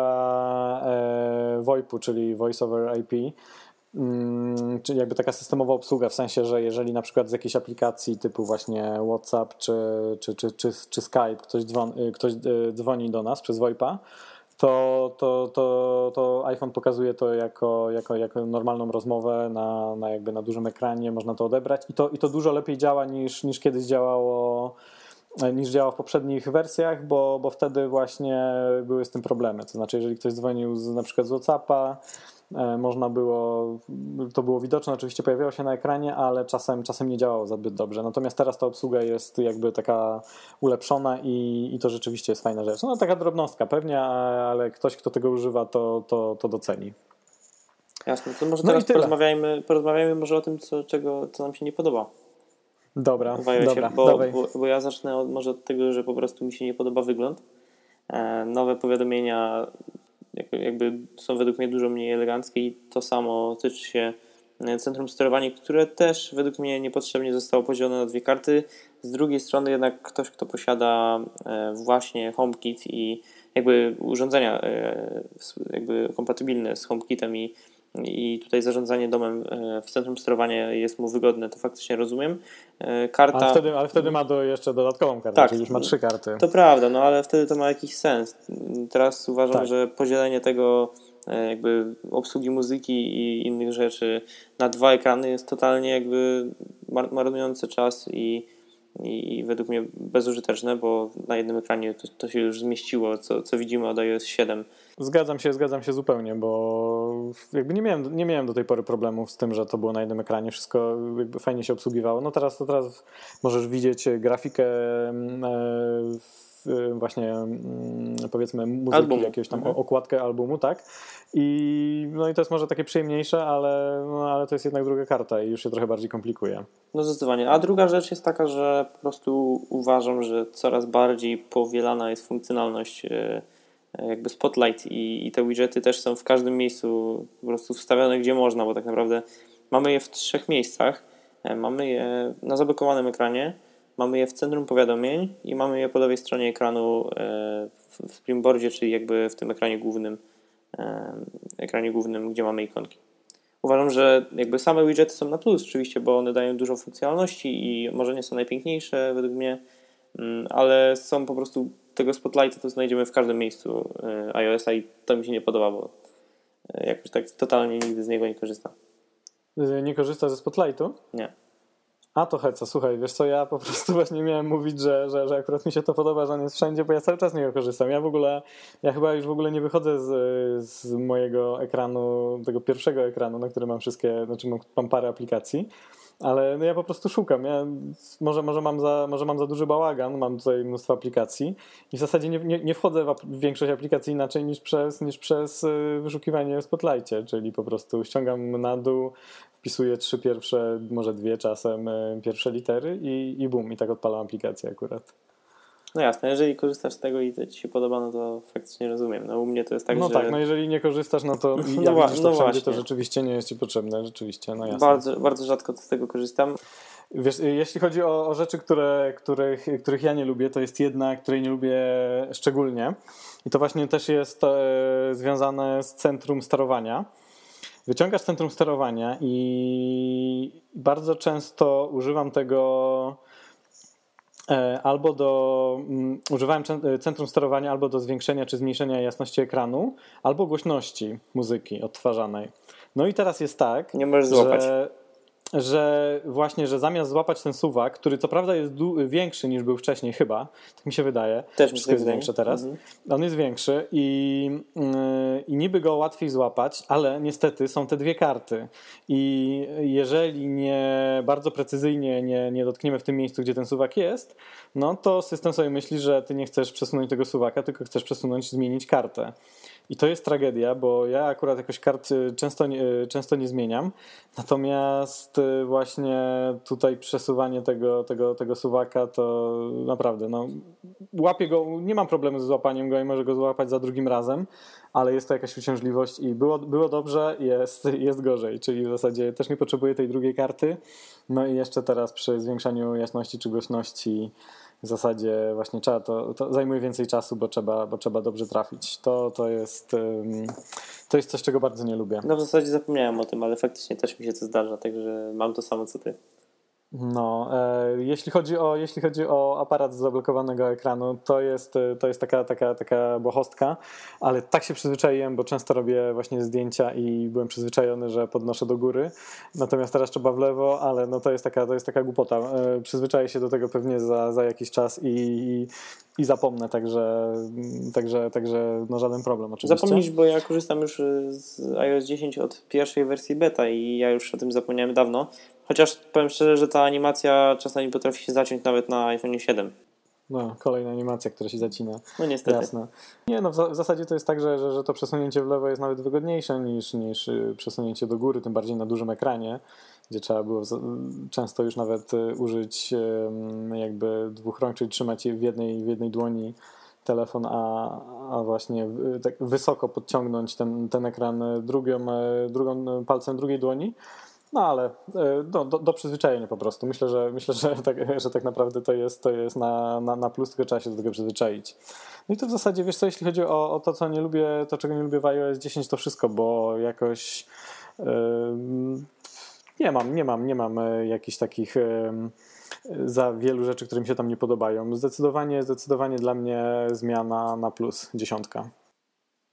Speaker 1: e, VoIP-u, czyli Voice over IP. Mm, czyli jakby taka systemowa obsługa, w sensie, że jeżeli na przykład z jakiejś aplikacji typu właśnie WhatsApp czy, czy, czy, czy, czy Skype ktoś dzwoni, ktoś e, dzwoni do nas przez VoIPa, to, to, to, to iPhone pokazuje to jako, jako, jako normalną rozmowę na, na, jakby na dużym ekranie, można to odebrać i to, i to dużo lepiej działa niż, niż kiedyś działało niż działa w poprzednich wersjach, bo, bo wtedy właśnie były z tym problemy. To znaczy, jeżeli ktoś dzwonił z, na przykład z WhatsAppa, e, można było, to było widoczne, oczywiście pojawiało się na ekranie, ale czasem, czasem nie działało zbyt dobrze. Natomiast teraz ta obsługa jest jakby taka ulepszona i, i to rzeczywiście jest fajna rzecz. No taka drobnostka pewnie, ale ktoś, kto tego używa, to, to, to doceni.
Speaker 2: Jasne, to może no teraz porozmawiajmy, porozmawiajmy może o tym, co, czego, co nam się nie podoba.
Speaker 1: Dobra,
Speaker 2: dobra, bo, bo, bo, ja zacznę od, może od tego, że po prostu mi się nie podoba wygląd. E, nowe powiadomienia jakby są według mnie dużo mniej eleganckie i to samo tyczy się e, centrum sterowania, które też według mnie niepotrzebnie zostało podzielone na dwie karty. Z drugiej strony jednak ktoś, kto posiada e, właśnie HomeKit i jakby urządzenia e, jakby kompatybilne z HomeKitem i i tutaj zarządzanie domem w centrum sterowania jest mu wygodne, to faktycznie rozumiem.
Speaker 1: E, karta... Ale wtedy, ale wtedy ma do jeszcze dodatkową kartę, tak, czyli już ma trzy karty.
Speaker 2: To prawda, no ale wtedy to ma jakiś sens. Teraz uważam, tak. że podzielenie tego e, jakby obsługi muzyki i innych rzeczy na dwa ekrany jest totalnie jakby marnujące czas i i według mnie bezużyteczne, bo na jednym ekranie to, to się już zmieściło, co, co widzimy od iOS 7.
Speaker 1: Zgadzam się, zgadzam się zupełnie, bo jakby nie miałem, nie miałem do tej pory problemów z tym, że to było na jednym ekranie, wszystko jakby fajnie się obsługiwało. No teraz to teraz możesz widzieć grafikę mm, e, właśnie mm, powiedzmy muzyki, Album. jakiegoś tam mhm. okładkę albumu, tak? I, no i to jest może takie przyjemniejsze, ale, no, ale to jest jednak druga karta i już się trochę bardziej komplikuje.
Speaker 2: No zdecydowanie. A druga rzecz jest taka, że po prostu uważam, że coraz bardziej powielana jest funkcjonalność e, e, jakby Spotlight i, i te widgety też są w każdym miejscu po prostu wstawione gdzie można, bo tak naprawdę mamy je w trzech miejscach. E, mamy je na zablokowanym ekranie, mamy je w centrum powiadomień i mamy je po lewej stronie ekranu w Springboardzie, czyli jakby w tym ekranie głównym, ekranie głównym, gdzie mamy ikonki. Uważam, że jakby same widgety są na plus oczywiście, bo one dają dużo funkcjonalności i może nie są najpiękniejsze według mnie, mm, ale są po prostu tego spotlighta to znajdziemy w każdym miejscu e, iOS-a i to mi się nie podoba, bo e, jakoś tak totalnie nigdy z niego nie korzystam.
Speaker 1: Nie korzysta ze spotlightu?
Speaker 2: Nie.
Speaker 1: A to heca, słuchaj, wiesz co, ja po prostu właśnie miałem mówić, że, że, że akurat mi się to podoba, że on jest wszędzie, bo ja cały czas z niego korzystam. Ja w ogóle, ja chyba już w ogóle nie wychodzę z, z mojego ekranu, tego pierwszego ekranu, na którym mam wszystkie, znaczy mam, mam parę aplikacji ale no ja po prostu szukam. Ja może, może, mam za, może mam za duży bałagan, mam tutaj mnóstwo aplikacji i w zasadzie nie, nie, nie wchodzę w, większość aplikacji inaczej niż przez, niż przez y, wyszukiwanie w Spotlightie, czyli po prostu ściągam na dół, wpisuję trzy pierwsze, może dwie czasem y, pierwsze litery i, i bum, i tak odpalam aplikację akurat.
Speaker 2: No jasne, jeżeli korzystasz z tego i to Ci się podoba, no to faktycznie rozumiem. No u mnie to jest tak,
Speaker 1: no
Speaker 2: że...
Speaker 1: tak, no jeżeli nie korzystasz, no to
Speaker 2: No
Speaker 1: ja
Speaker 2: wa-
Speaker 1: widzisz
Speaker 2: no
Speaker 1: to wszędzie,
Speaker 2: właśnie.
Speaker 1: to rzeczywiście nie jest Ci potrzebne, rzeczywiście, no jasne.
Speaker 2: Bardzo, bardzo rzadko z tego korzystam.
Speaker 1: Wiesz, jeśli chodzi o, o rzeczy, które, których, których ja nie lubię, to jest jedna, której nie lubię szczególnie. I to właśnie też jest e, związane z centrum sterowania. Wyciągasz centrum sterowania i bardzo często używam tego albo do. Mm, używałem cen- centrum sterowania albo do zwiększenia czy zmniejszenia jasności ekranu, albo głośności muzyki odtwarzanej. No i teraz jest tak,
Speaker 2: Nie możesz złapać.
Speaker 1: Że, właśnie, że zamiast złapać ten suwak, który co prawda jest większy niż był wcześniej chyba, tak mi się wydaje,
Speaker 2: Też
Speaker 1: wszystko jest
Speaker 2: wydaje.
Speaker 1: większe teraz,
Speaker 2: Mhm.
Speaker 1: on jest większy i, yy, i niby go łatwiej złapać, ale niestety są te dwie karty i jeżeli nie bardzo precyzyjnie nie, nie dotkniemy w tym miejscu, gdzie ten suwak jest, no to system sobie myśli, że ty nie chcesz przesunąć tego suwaka, tylko chcesz przesunąć, zmienić kartę. I to jest tragedia, bo ja akurat jakoś kart y, często y, często nie zmieniam. Natomiast y, właśnie tutaj przesuwanie tego, tego, tego suwaka to naprawdę, no, łapię go, nie mam problemu z złapaniem go i może go złapać za drugim razem, ale jest to jakaś uciążliwość i było, było dobrze, jest, jest gorzej, czyli w zasadzie też nie potrzebuję tej drugiej karty. No i jeszcze teraz przy zwiększaniu jasności czy głośności w zasadzie właśnie trzeba to, to zajmuje więcej czasu, bo trzeba, bo trzeba dobrze trafić. To, to, jest, to jest coś, czego bardzo nie lubię.
Speaker 2: No w zasadzie zapomniałem o tym, ale faktycznie też mi się to zdarza, także mam to samo co ty.
Speaker 1: No, e, jeśli, chodzi o, jeśli chodzi o aparat z zablokowanego ekranu, to jest, e, to jest taka, taka, taka błahostka, ale tak się przyzwyczaiłem, bo często robię właśnie zdjęcia i byłem przyzwyczajony, że podnoszę do góry, natomiast teraz trzeba w lewo, ale no to jest taka, to jest taka głupota. E, przyzwyczaję się do tego pewnie za, za jakiś czas i, i, i zapomnę, także, także, także no żaden problem oczywiście.
Speaker 2: Zapomnisz, bo ja korzystam już z iOS 10 od pierwszej wersji beta i ja już o tym zapomniałem dawno. Chociaż powiem szczerze, że ta animacja czasami potrafi się zaciąć nawet na iPhone 7.
Speaker 1: No, kolejna animacja, która się zacina.
Speaker 2: No niestety.
Speaker 1: Jasne. Nie, no w, za, w zasadzie to jest tak, że, że, że to przesunięcie w lewo jest nawet wygodniejsze niż, niż y, przesunięcie do góry, tym bardziej na dużym ekranie, gdzie trzeba było często już nawet y, użyć jakby dwóch rąk, czyli trzymać je w jednej, w jednej dłoni telefon, a, a właśnie tak wysoko podciągnąć ten, ten ekran drugą, y, drugą palcem drugiej dłoni. No ale y, do, do, do przyzwyczajenia po prostu. Myślę, że myślę, że tak, że tak naprawdę to jest, to jest na, na, na plus, tylko trzeba się do tego przyzwyczaić. No i to w zasadzie, wiesz co, jeśli chodzi o, o to, co nie lubię, to czego nie lubię w iOS 10, to wszystko, bo jakoś ym, nie mam, nie mam, nie mam y, jakichś takich ym, za wielu rzeczy, które mi się tam nie podobają. Zdecydowanie, zdecydowanie dla mnie zmiana na plus, dziesiątka.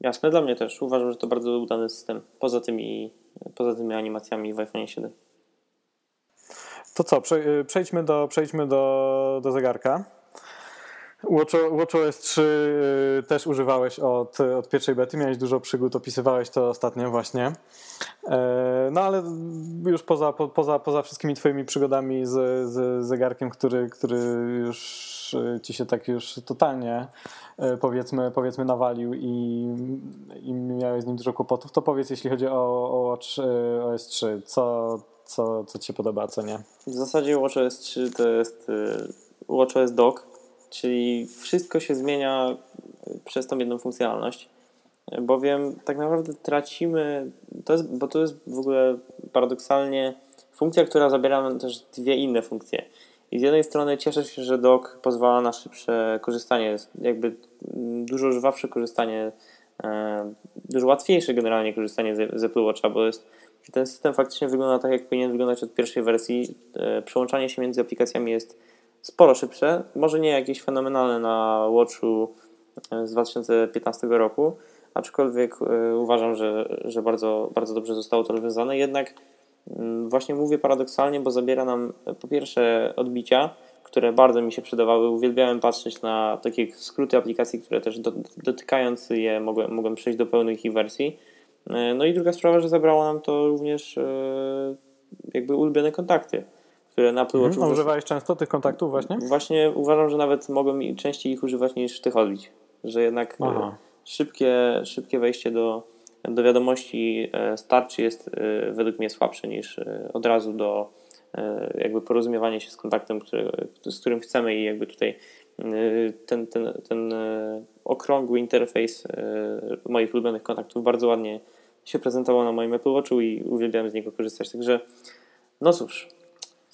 Speaker 2: Jasne, dla mnie też. Uważam, że to bardzo udany system. Poza tymi, poza tymi animacjami w iPhone 7.
Speaker 1: To co, y, przejdźmy, do, przejdźmy do, do zegarka. Watch, WatchOS 3 y, też używałeś od, od pierwszej bety, miałeś dużo przygód, opisywałeś to ostatnio właśnie. E, No ale już poza, po, poza, poza wszystkimi twoimi przygodami z, z zegarkiem, który, który już y, ci się tak już totalnie y, powiedzmy, powiedzmy nawalił i, i miałeś z nim dużo kłopotów, to powiedz jeśli chodzi o, o Watch y, OS 3, co, co, co ci się podoba, co nie?
Speaker 2: W zasadzie WatchOS 3 to jest y, WatchOS Dock, czyli wszystko się zmienia przez tą jedną funkcjonalność. Bowiem tak naprawdę tracimy, to jest, bo to jest w ogóle paradoksalnie funkcja, która zabiera nam też dwie inne funkcje. I z jednej strony cieszę się, że dock pozwala na szybsze korzystanie, jakby dużo żwawsze korzystanie, e, dużo łatwiejsze generalnie korzystanie z, Apple Watcha, bo jest ten system faktycznie wygląda tak, jak powinien wyglądać od pierwszej wersji. E, Przełączanie się między aplikacjami jest sporo szybsze. Może nie jakieś fenomenalne na Watchu e, z 2015 roku, aczkolwiek uważam, że, że bardzo, bardzo dobrze zostało to rozwiązane. Jednak właśnie mówię paradoksalnie, bo zabiera nam e, po pierwsze odbicia, które bardzo mi się przydawały. Uwielbiałem patrzeć na takie skróty aplikacji, które też do, dotykając je mogłem, mogłem przejść do pełnych ich wersji. E, No i druga sprawa, że zabrało nam to również e, jakby ulubione kontakty, które na Apple Watchu.
Speaker 1: A używałeś często tych kontaktów właśnie?
Speaker 2: Właśnie uważam, że nawet mogłem częściej ich używać niż tych odbić. Że jednak
Speaker 1: Aha.
Speaker 2: szybkie, szybkie wejście do, do wiadomości e, starczy jest e, według mnie słabsze niż e, od razu do jakby porozumiewanie się z kontaktem, który, z którym chcemy i jakby tutaj ten, ten, ten okrągły interfejs moich ulubionych kontaktów bardzo ładnie się prezentował na moim Apple Watchu i uwielbiałem z niego korzystać. Także no cóż,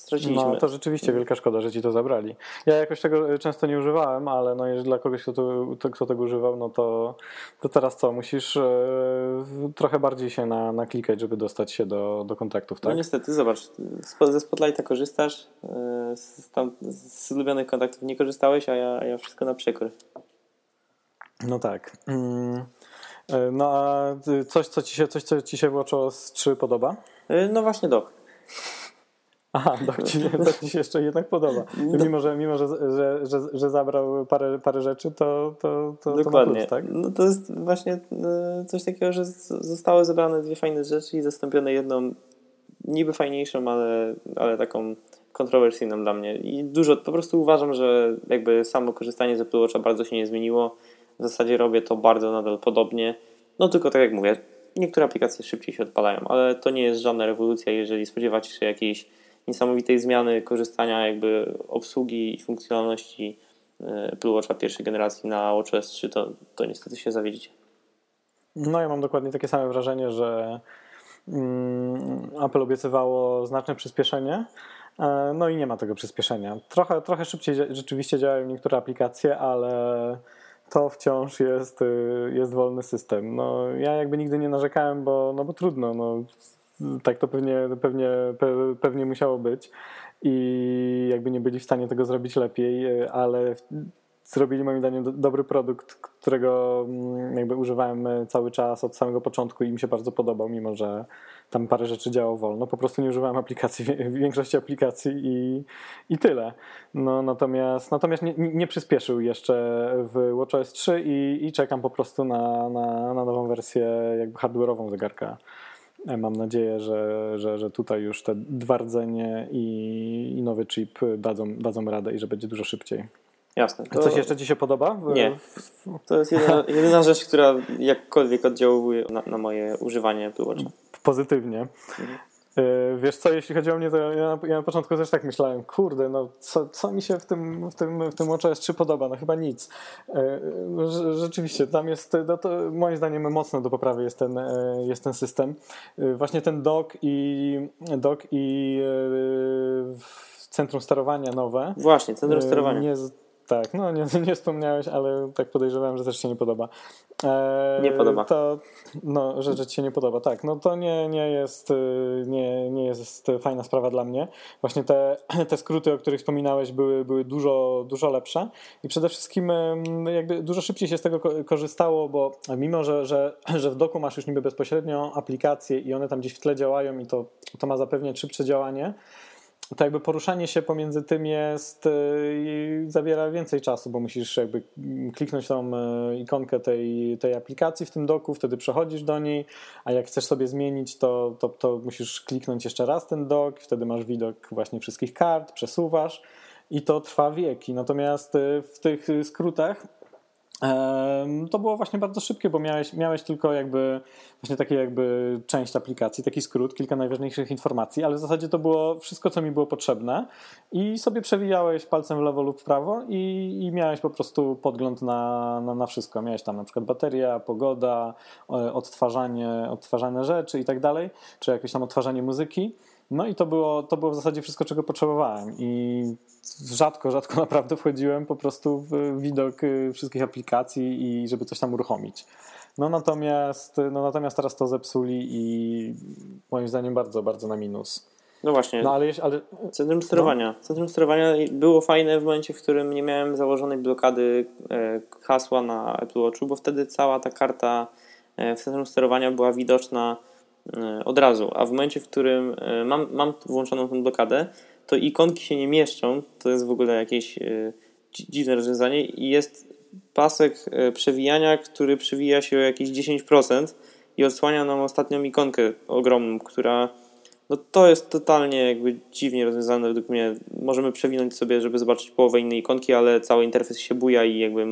Speaker 2: straciliśmy.
Speaker 1: No to rzeczywiście wielka szkoda, że ci to zabrali. Ja jakoś tego e, często nie używałem, ale no jeżeli dla kogoś, kto, to, kto tego używał, no to, to teraz co? Musisz e, trochę bardziej się na, naklikać, żeby dostać się do, do kontaktów, tak?
Speaker 2: No niestety, zobacz, ze Spotlighta korzystasz, e, z, tam, z ulubionych kontaktów nie korzystałeś, a ja, ja wszystko na przekór.
Speaker 1: No tak. Mm. No a coś, co ci się, coś, co ci się w WatchOS 3 podoba?
Speaker 2: No właśnie dok.
Speaker 1: Aha, dok ci, dok ci się jeszcze jednak podoba. No. Mimo, że, mimo że, że, że, że zabrał parę, parę rzeczy, to, to, to,
Speaker 2: Dokładnie.
Speaker 1: To plus, tak?
Speaker 2: No to jest właśnie e, coś takiego, że zostały zebrane dwie fajne rzeczy i zastąpione jedną niby fajniejszą, ale, ale taką kontrowersyjną dla mnie. I dużo, po prostu uważam, że jakby samo korzystanie z Apple Watcha bardzo się nie zmieniło. W zasadzie robię to bardzo nadal podobnie. No tylko tak jak mówię, niektóre aplikacje szybciej się odpalają, ale to nie jest żadna rewolucja, jeżeli spodziewacie się jakiejś niesamowitej zmiany korzystania jakby obsługi i funkcjonalności e, Apple Watcha pierwszej generacji na WatchOS 3, to, to niestety się zawiedzicie.
Speaker 1: No ja mam dokładnie takie same wrażenie, że mm, Apple obiecywało znaczne przyspieszenie, e, no i nie ma tego przyspieszenia. Trochę, trochę szybciej rzeczywiście działają niektóre aplikacje, ale to wciąż jest, y, jest wolny system. No, ja jakby nigdy nie narzekałem, bo, no bo trudno. No, tak to pewnie, pewnie, pewnie musiało być i jakby nie byli w stanie tego zrobić lepiej, y, ale zrobili moim zdaniem dobry produkt, którego mm, jakby używałem y, cały czas od samego początku i mi się bardzo podobał, mimo że tam parę rzeczy działało wolno. Po prostu nie używałem aplikacji, większości aplikacji i, i tyle. No, natomiast natomiast nie, nie przyspieszył jeszcze w WatchOS 3 i, i czekam po prostu na, na, na nową wersję jakby hardware'ową zegarka. E, mam nadzieję, że, że, że tutaj już te dwa rdzenie i, i nowy chip dadzą, dadzą radę i że będzie dużo szybciej.
Speaker 2: Jasne.
Speaker 1: To... Coś jeszcze Ci się podoba?
Speaker 2: Nie. To jest jedyna, jedyna rzecz, która jakkolwiek oddziałuje na, na moje używanie Apple Watcha
Speaker 1: pozytywnie. E, wiesz co, jeśli chodzi o mnie, to ja, ja, na początku też tak myślałem, kurde, no co, co mi się w tym, w tym, w tym s 3 podoba? No chyba nic. E, rzeczywiście, tam jest, no to moim zdaniem mocno do poprawy jest ten, e, jest ten system. Właśnie ten dock i, dock i centrum sterowania nowe.
Speaker 2: Właśnie, centrum sterowania.
Speaker 1: Nie, tak, no nie, nie wspomniałeś, ale tak podejrzewałem, że też się nie podoba.
Speaker 2: E, nie podoba.
Speaker 1: To, no, że, że ci się nie podoba, tak. No to nie, nie, jest, y, nie, nie jest fajna sprawa dla mnie. Właśnie te, te skróty, o których wspominałeś, były, były dużo, dużo lepsze i przede wszystkim jakby dużo szybciej się z tego korzystało, bo mimo, że, że, że w doku masz już niby bezpośrednio aplikacje i one tam gdzieś w tle działają i to, to ma zapewniać szybsze działanie, to jakby poruszanie się pomiędzy tym jest y, zabiera więcej czasu, bo musisz jakby kliknąć tą y, ikonkę tej, tej aplikacji w tym doku, wtedy przechodzisz do niej, a jak chcesz sobie zmienić, to, to, to musisz kliknąć jeszcze raz ten dok, wtedy masz widok właśnie wszystkich kart, przesuwasz i to trwa wieki. Natomiast y, w tych skrótach to było właśnie bardzo szybkie, bo miałeś, miałeś tylko jakby właśnie takie jakby część aplikacji, taki skrót, kilka najważniejszych informacji, ale w zasadzie to było wszystko, co mi było potrzebne i sobie przewijałeś palcem w lewo lub w prawo i, i miałeś po prostu podgląd na, na, na, wszystko. Miałeś tam na przykład bateria, pogoda, odtwarzanie, odtwarzane rzeczy i tak dalej, czy jakieś tam odtwarzanie muzyki. No i to było, to było w zasadzie wszystko, czego potrzebowałem i rzadko, rzadko naprawdę wchodziłem po prostu w widok y, wszystkich aplikacji i żeby coś tam uruchomić. No natomiast, no natomiast teraz to zepsuli i moim zdaniem bardzo, bardzo na minus.
Speaker 2: No właśnie.
Speaker 1: No, ale, ale...
Speaker 2: Centrum sterowania. No. Centrum sterowania było fajne w momencie, w którym nie miałem założonej blokady e, hasła na Apple Watchu, bo wtedy cała ta karta e, w centrum sterowania była widoczna od razu, a w momencie, w którym mam, mam włączoną tę blokadę, to ikonki się nie mieszczą. To jest w ogóle jakieś e, dziwne rozwiązanie i jest pasek e, przewijania, który przewija się o jakieś 10% i odsłania nam ostatnią ikonkę ogromną, która no to jest totalnie jakby dziwnie rozwiązane według mnie. Możemy przewinąć sobie, żeby zobaczyć połowę innej ikonki, ale cały interfejs się buja i jakby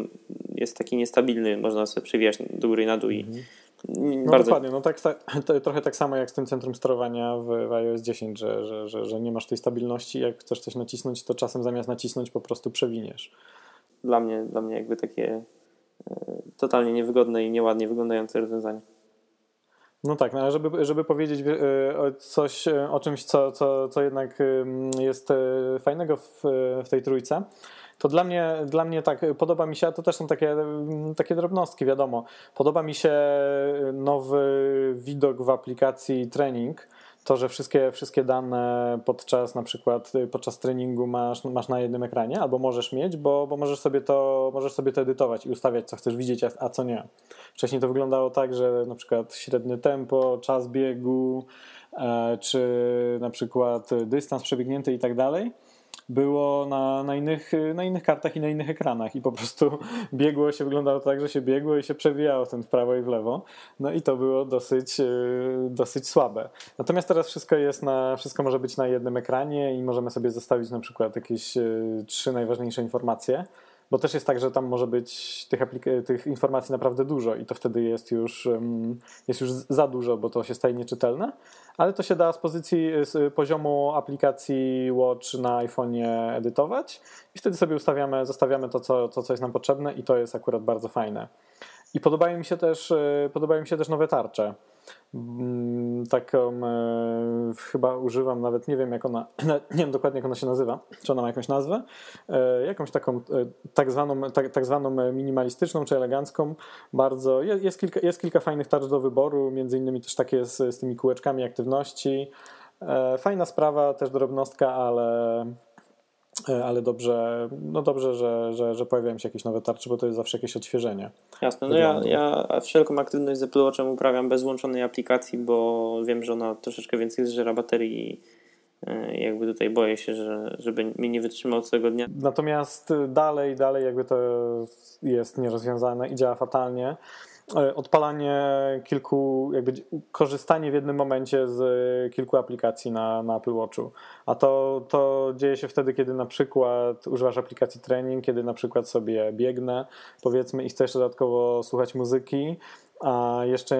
Speaker 2: jest taki niestabilny, można sobie przewijać do góry i na dół mhm.
Speaker 1: No bardzo... dokładnie, no tak, tak, trochę tak samo jak z tym centrum sterowania w, w iOS 10, że, że, że, że nie masz tej stabilności, jak chcesz coś nacisnąć, to czasem zamiast nacisnąć po prostu przewiniesz.
Speaker 2: Dla mnie, dla mnie jakby takie e, totalnie niewygodne i nieładnie wyglądające rozwiązanie.
Speaker 1: No tak, no ale żeby, żeby powiedzieć e, coś e, o czymś, co, co, co jednak jest fajnego w, w tej trójce, to dla mnie, dla mnie tak, podoba mi się, a to też są takie, takie drobnostki, wiadomo. Podoba mi się nowy widok w aplikacji trening, to, że wszystkie, wszystkie dane podczas na przykład podczas treningu masz, masz na jednym ekranie, albo możesz mieć, bo, bo możesz, sobie to, możesz sobie to edytować i ustawiać, co chcesz widzieć, a, a co nie. Wcześniej to wyglądało tak, że na przykład średnie tempo, czas biegu, e, czy na przykład dystans przebiegnięty i tak dalej było na, na, innych, na innych kartach i na innych ekranach i po prostu biegło się, wyglądało tak, że się biegło i się przewijało ten w prawo i w lewo. No i to było dosyć, e, dosyć słabe. Natomiast teraz wszystko jest na, wszystko może być na jednym ekranie i możemy sobie zostawić na przykład jakieś e, trzy najważniejsze informacje bo też jest tak, że tam może być tych, tych, informacji naprawdę dużo i to wtedy jest już, jest już za dużo, bo to się staje nieczytelne, ale to się da z pozycji, z poziomu aplikacji Watch na iPhone'ie edytować i wtedy sobie ustawiamy, zostawiamy to co, to, co jest nam potrzebne i to jest akurat bardzo fajne. I podobają mi się też, e, podobają mi się też nowe tarcze. Mm, taką e, chyba używam, nawet nie wiem jak ona, nie wiem dokładnie jak ona się nazywa, czy ona ma jakąś nazwę, e, jakąś taką tak zwaną, tak, tak zwaną minimalistyczną czy elegancką, bardzo, jest kilka, jest kilka fajnych tarcz do wyboru, między innymi też takie z, z tymi kółeczkami aktywności, fajna sprawa, też drobnostka, ale E, ale dobrze, no dobrze że, że, że pojawiają się jakieś nowe tarcze, bo to jest zawsze jakieś odświeżenie.
Speaker 2: Jasne, no ja, ja wszelką aktywność z Apple Watchem uprawiam bez włączonej aplikacji, bo wiem, że ona troszeczkę więcej zżera baterii i e, jakby tutaj boję się, że żeby mi nie wytrzymał całego dnia.
Speaker 1: Natomiast dalej, dalej jakby to jest nierozwiązane i działa fatalnie. E, odpalanie kilku, jakby korzystanie w jednym momencie z kilku aplikacji na, na Apple Watchu. A to, to dzieje się wtedy, kiedy na przykład używasz aplikacji training, kiedy na przykład sobie biegnę, powiedzmy, i chcesz dodatkowo słuchać muzyki, a jeszcze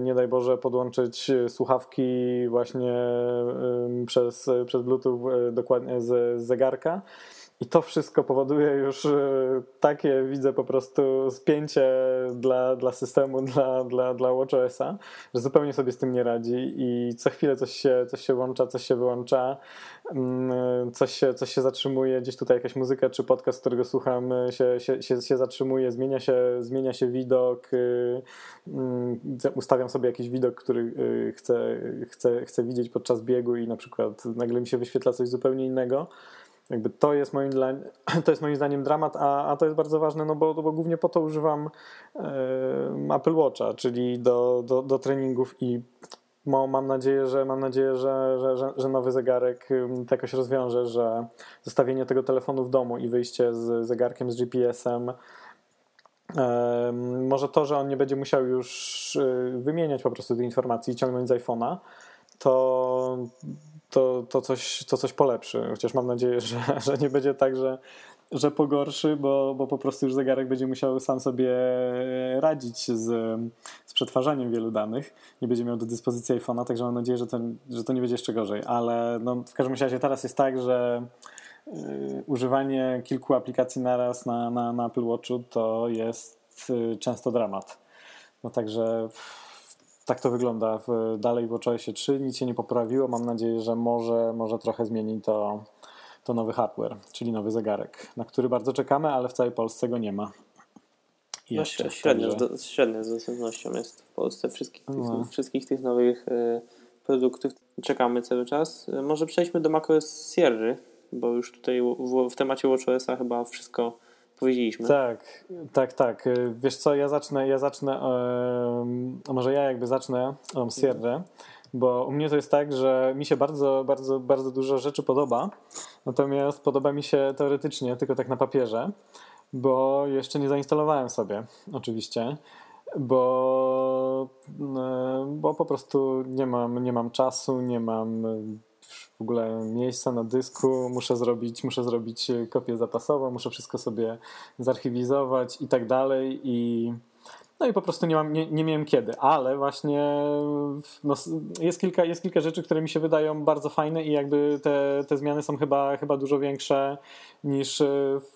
Speaker 1: nie daj Boże podłączyć słuchawki właśnie przez, przez Bluetooth e, dokładnie z zegarka i to wszystko powoduje już e, takie, widzę po prostu spięcie dla, dla systemu, dla, dla, dla WatchOS-a, że zupełnie sobie z tym nie radzi i co chwilę coś się, coś się włącza, coś się wyłącza, mm, coś się, coś się zatrzymuje, gdzieś tutaj jakaś muzyka czy podcast, którego słucham e, się, się, się, się zatrzymuje, zmienia się, zmienia się widok, e, mm, ustawiam sobie jakiś widok, który chcę, chcę, chcę widzieć podczas biegu i na przykład nagle mi się wyświetla coś zupełnie innego. Jakby to jest moim, dla, to jest moim zdaniem dramat, a, a to jest bardzo ważne, no bo, bo głównie po to używam e, Apple Watcha, czyli do, do, do treningów i mam nadzieję, że mam nadzieję, że, że, że, że nowy zegarek to jakoś rozwiąże, że zostawienie tego telefonu w domu i wyjście z zegarkiem z GPS-em może to, że on nie będzie musiał już y, wymieniać po prostu tych informacji i ciągnąć z iPhone'a, to to, to, coś, to coś polepszy. Chociaż mam nadzieję, że, że nie będzie tak, że, że pogorszy, bo, bo po prostu już zegarek będzie musiał sam sobie radzić z, z przetwarzaniem wielu danych. Nie będzie miał do dyspozycji iPhone'a, także mam nadzieję, że, ten, że to nie będzie jeszcze gorzej. Ale no, w każdym razie teraz jest tak, że y, używanie kilku aplikacji naraz na, na, na Apple Watchu to jest y, często dramat. No także tak to wygląda w, dalej w OCS 3. Nic się nie poprawiło. Mam nadzieję, że może, może trochę zmieni to, to nowy hardware, czyli nowy zegarek, na który bardzo czekamy, ale w całej Polsce go nie ma.
Speaker 2: Jeszcze, no, średnio, także... z, średnio z dostępnością jest w Polsce wszystkich tych, no. wszystkich tych nowych y, produktów. Czekamy cały czas. Y, może przejdźmy do macOS Sierra, bo już tutaj w, w temacie WatchOS-a chyba wszystko
Speaker 1: Tak, tak, tak. Wiesz co, ja zacznę, ja zacznę, a może ja jakby zacznę um, Sierra, bo u mnie to jest tak, że mi się bardzo, bardzo, bardzo dużo rzeczy podoba, natomiast podoba mi się teoretycznie, tylko tak na papierze, bo jeszcze nie zainstalowałem sobie, oczywiście bo, bo po prostu nie mam, nie mam czasu, nie mam w ogóle miejsca na dysku, muszę zrobić, muszę zrobić kopię zapasową, muszę wszystko sobie zarchiwizować i tak dalej i no i po prostu nie, mam, nie, nie miałem kiedy, ale właśnie no, jest, kilka, jest kilka rzeczy, które mi się wydają bardzo fajne i jakby te, te zmiany są chyba, chyba dużo większe niż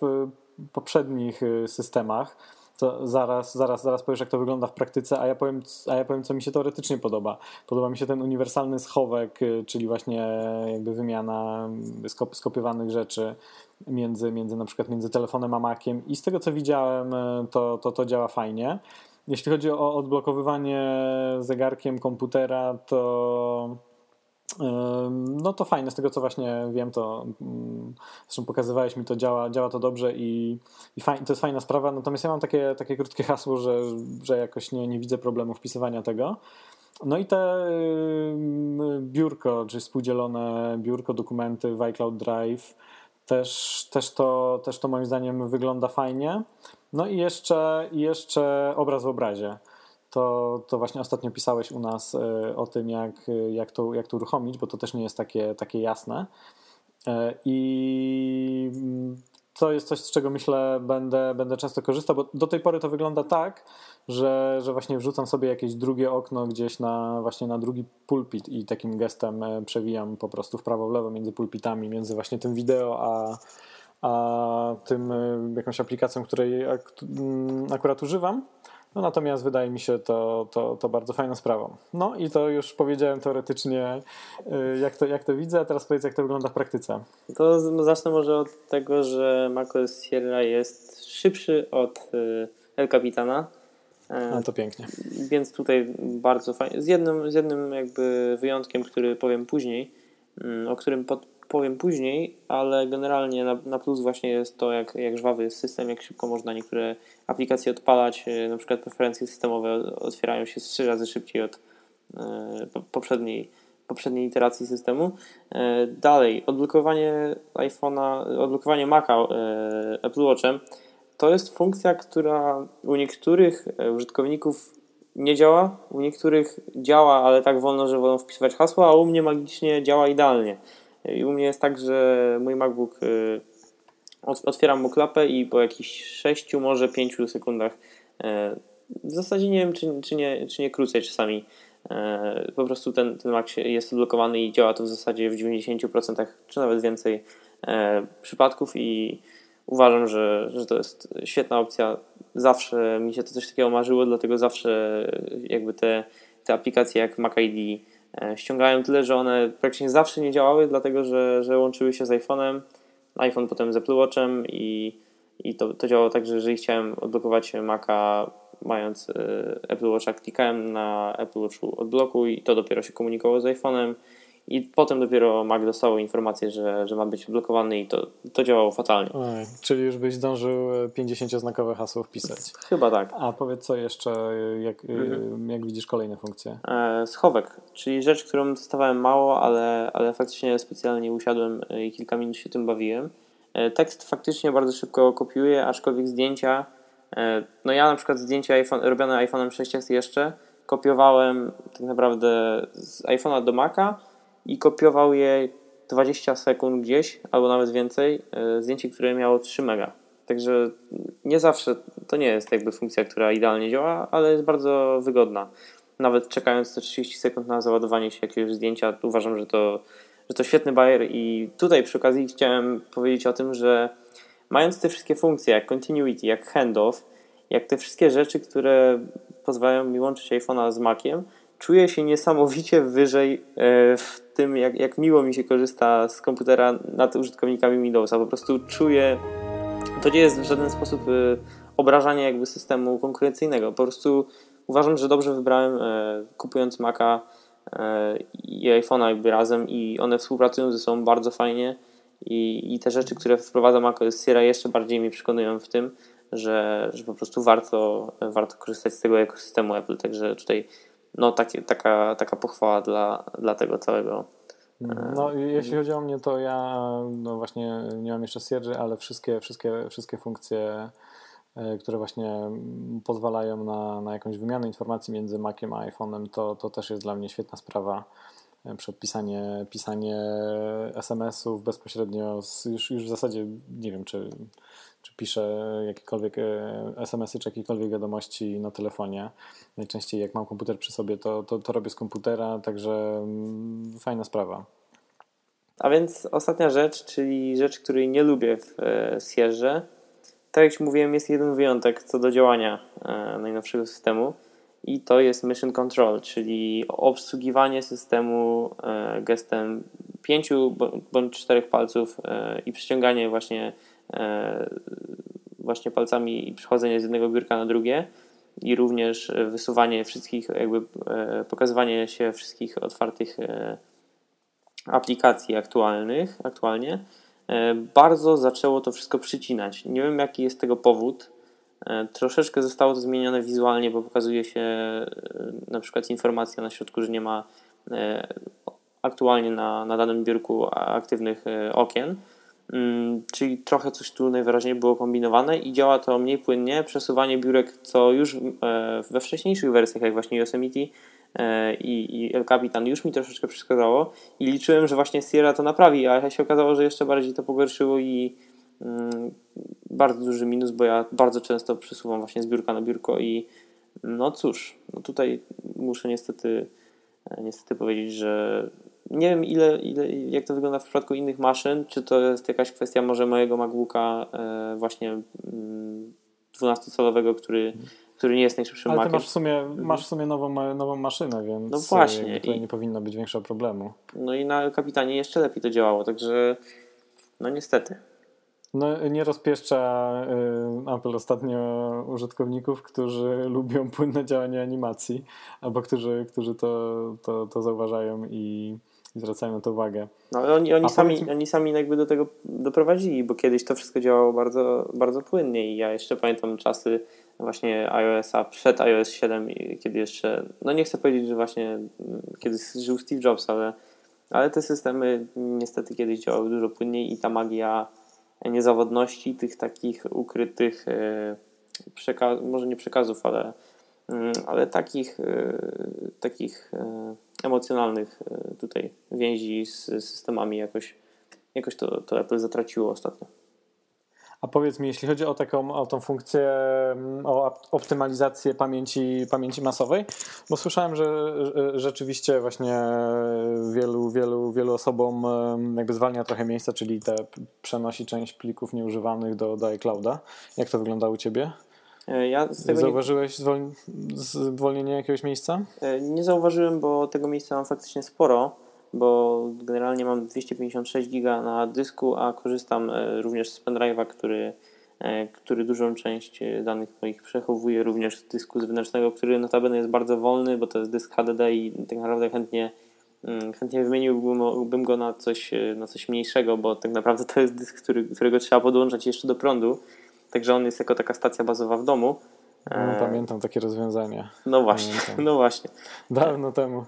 Speaker 1: w poprzednich systemach to zaraz, zaraz, zaraz powiesz, jak to wygląda w praktyce, a ja powiem, a ja powiem, co mi się teoretycznie podoba. Podoba mi się ten uniwersalny schowek, y, czyli właśnie jakby wymiana skopiowanych rzeczy między, między na przykład między telefonem a Maciem i z tego, co widziałem, y, to, to, to działa fajnie. Jeśli chodzi o odblokowywanie zegarkiem komputera, to no to fajne, z tego co właśnie wiem, to mm, zresztą pokazywałeś mi to, działa, działa to dobrze i, i faj, to jest fajna sprawa, natomiast ja mam takie, takie krótkie hasło, że, że jakoś nie, nie widzę problemu wpisywania tego. No i te biurko, czyli współdzielone biurko, dokumenty w iCloud Drive, też, też, to, też to moim zdaniem wygląda fajnie. No i jeszcze, jeszcze obraz w obrazie to, to właśnie ostatnio pisałeś u nas e, o tym, jak, jak, to, jak to uruchomić, bo to też nie jest takie, takie jasne. E, I mm, to jest coś, z czego myślę będę, będę często korzystał, bo do tej pory to wygląda tak, że, że właśnie wrzucam sobie jakieś drugie okno gdzieś na właśnie na drugi pulpit i takim gestem e, przewijam po prostu w prawo, w lewo między pulpitami, między właśnie tym wideo a, a tym jakąś aplikacją, której mm, akurat używam. No natomiast wydaje mi się to, to, to bardzo fajną sprawą. No i to już powiedziałem teoretycznie, y, jak to, jak to widzę, a teraz powiedz, jak to wygląda w praktyce.
Speaker 2: To zacznę może od tego, że macOS Sierra jest szybszy od y, El Capitana.
Speaker 1: A to pięknie.
Speaker 2: Więc tutaj bardzo fajnie. Z jednym, z jednym jakby wyjątkiem, który powiem później, mm, o którym pod, powiem później, ale generalnie na, na plus właśnie jest to, jak, jak żwawy jest system, jak szybko można niektóre aplikacje odpalać, e, na przykład preferencje systemowe otwierają się trzy razy szybciej od e, poprzedniej, poprzedniej iteracji systemu. E, dalej, odblokowanie iPhone'a, odblokowanie Maca Apple Watchem to jest funkcja, która u niektórych użytkowników nie działa, u niektórych działa, ale tak wolno, że wolą wpisywać hasła, a u mnie magicznie działa idealnie. I u mnie jest tak, że mój MacBook y, otwieram mu klapę i po jakichś 6, może 5 sekundach y, w zasadzie nie wiem, czy, czy, nie, czy nie krócej czasami. Y, po prostu ten, ten Mac jest odblokowany i działa to w zasadzie w 90% czy nawet więcej przypadków i uważam, że, że to jest świetna opcja. Zawsze mi się to coś takiego marzyło, dlatego zawsze jakby te, te aplikacje jak Mac ID E, ściągałem tyle, że one praktycznie zawsze nie działały, dlatego że, że łączyły się z iPhone'em, iPhone potem z Apple Watchem i, i to, to działało tak, że jeżeli chciałem odblokować Maca mając e, Apple Watcha, klikałem na Apple Watchu odblokuj i to dopiero się komunikowało z iPhone'em i potem dopiero Mac dostało informację, że, że ma być blokowany i to, to działało fatalnie.
Speaker 1: Oj, czyli już byś zdążył 50-znakowe hasło wpisać.
Speaker 2: Chyba tak.
Speaker 1: A powiedz co jeszcze, jak, mhm. jak widzisz kolejne funkcje?
Speaker 2: E, schowek, czyli rzecz, którą dostawałem mało, ale, ale faktycznie specjalnie usiadłem i kilka minut się tym bawiłem. E, tekst faktycznie bardzo szybko kopiuje, aczkolwiek zdjęcia, e, no ja na przykład zdjęcia iPhone, robione iPhone'em 6 jeszcze, kopiowałem tak naprawdę z iPhone'a do Maca, i kopiował je 20 sekund gdzieś, albo nawet więcej, e, zdjęcie, które miało 3 mega. Także nie zawsze to nie jest jakby funkcja, która idealnie działa, ale jest bardzo wygodna. Nawet czekając te 30 sekund na załadowanie się jakiegoś zdjęcia, uważam, że to, że to świetny bajer i tutaj przy okazji chciałem powiedzieć o tym, że mając te wszystkie funkcje, jak continuity, jak handoff, jak te wszystkie rzeczy, które pozwalają mi łączyć iPhone'a z Maciem, czuję się niesamowicie wyżej e, w tym, jak, jak miło mi się korzysta z komputera nad użytkownikami Windowsa. Po prostu czuję, to nie jest w żaden sposób e, obrażanie jakby systemu konkurencyjnego. Po prostu uważam, że dobrze wybrałem e, kupując Maca i iPhone'a jakby razem i one współpracują ze sobą bardzo fajnie i, i te rzeczy, które wprowadza macOS Sierra jeszcze bardziej mnie przekonują w tym, że, że po prostu warto, warto korzystać z tego ekosystemu Apple, także tutaj no taka, taka pochwała dla, dla tego całego.
Speaker 1: E, no jeśli chodzi o mnie, to ja no właśnie nie mam jeszcze Sierży, ale wszystkie, wszystkie, wszystkie funkcje, e, które właśnie pozwalają na, na jakąś wymianę informacji między Maciem a iPhone'em, to, to też jest dla mnie świetna sprawa. Przed pisanie, pisanie SMS-ów bezpośrednio, z, już, już w zasadzie nie wiem, czy, czy piszę jakiekolwiek SMS-y, czy jakiekolwiek wiadomości na telefonie. Najczęściej jak mam komputer przy sobie, to, to, to robię z komputera, także mm, fajna sprawa.
Speaker 2: A więc ostatnia rzecz, czyli rzecz, której nie lubię w Sierze. Tak jak mówiłem, jest jeden wyjątek co do działania najnowszego systemu i to jest Mission Control, czyli obsługiwanie systemu e, gestem pięciu bądź czterech palców e, i przyciąganie właśnie, e, właśnie palcami i przechodzenie z jednego biurka na drugie i również wysuwanie wszystkich, jakby pokazywanie się wszystkich otwartych aplikacji aktualnych, aktualnie, bardzo zaczęło to wszystko przycinać. Nie wiem jaki jest tego powód, troszeczkę zostało to zmienione wizualnie, bo pokazuje się e, na przykład informacja na środku, że nie ma e, aktualnie na, na danym biurku aktywnych okien. Mm, czyli trochę coś tu najwyraźniej było kombinowane i działa to mniej płynnie. Przesuwanie biurek, co już we wcześniejszych wersjach, jak właśnie Yosemite i, i El Capitan, już mi troszeczkę przeszkadzało i liczyłem, że właśnie Sierra to naprawi, a się okazało, że jeszcze bardziej to pogorszyło i bardzo duży minus, bo ja bardzo często przesuwam właśnie z biurka na biurko i no cóż, no tutaj muszę niestety, e, niestety powiedzieć, że nie wiem ile, ile, jak to wygląda w przypadku innych maszyn, czy to jest jakaś kwestia może mojego MacBooka e, właśnie 12-calowego, mm, który, który nie jest najszybszym
Speaker 1: Ale
Speaker 2: Maciem.
Speaker 1: masz w sumie, masz w sumie nową, nową maszynę, więc
Speaker 2: no właśnie.
Speaker 1: tutaj I, nie powinno być większego problemu.
Speaker 2: No i na Kapitanie jeszcze lepiej to działało, także no niestety.
Speaker 1: No, nie rozpieszcza y, Apple ostatnio użytkowników, którzy lubią płynne działanie animacji, albo którzy, którzy to, to, to zauważają i, i zwracają na to uwagę.
Speaker 2: No, oni, oni, sami, oni sami jakby do tego doprowadzili, bo kiedyś to wszystko działało bardzo, bardzo płynnie i ja jeszcze pamiętam czasy właśnie iOS-a przed iOS 7, kiedy jeszcze, no nie chcę powiedzieć, że właśnie mm, kiedy żył Steve Jobs, ale, ale te systemy niestety kiedyś działały dużo płynniej i ta magia niezawodności, tych takich ukrytych e, przekazów, może nie przekazów, ale, mm, ale takich, e, takich e, emocjonalnych tutaj więzi z systemami jakoś, jakoś to, to Apple zatraciło ostatnio.
Speaker 1: A powiedz mi, jeśli chodzi o taką o tą funkcję, mm, o optymalizację pamięci, pamięci masowej, bo słyszałem, że rzeczywiście właśnie wielu, wielu, wielu osobom jakby zwalnia trochę miejsca, czyli te przenosi część plików nieużywanych do, do iClouda. Jak to wygląda u Ciebie?
Speaker 2: E, ja
Speaker 1: Zauważyłeś nie... zwolnienie jakiegoś miejsca?
Speaker 2: E, nie zauważyłem, bo tego miejsca mam faktycznie sporo bo generalnie mam 256 giga na dysku, a korzystam e, również z pendrive'a, który, e, który dużą część e, danych moich przechowuje również z dysku zewnętrznego, który notabene jest bardzo wolny, bo to jest dysk HDD i tak naprawdę chętnie mm, chętnie wymieniłbym go na coś, na coś mniejszego, bo tak naprawdę to jest dysk, który, którego trzeba podłączać jeszcze do prądu, także on jest jako taka stacja bazowa w domu.
Speaker 1: No, pamiętam takie rozwiązania.
Speaker 2: No właśnie, pamiętam. no właśnie.
Speaker 1: Dawno temu.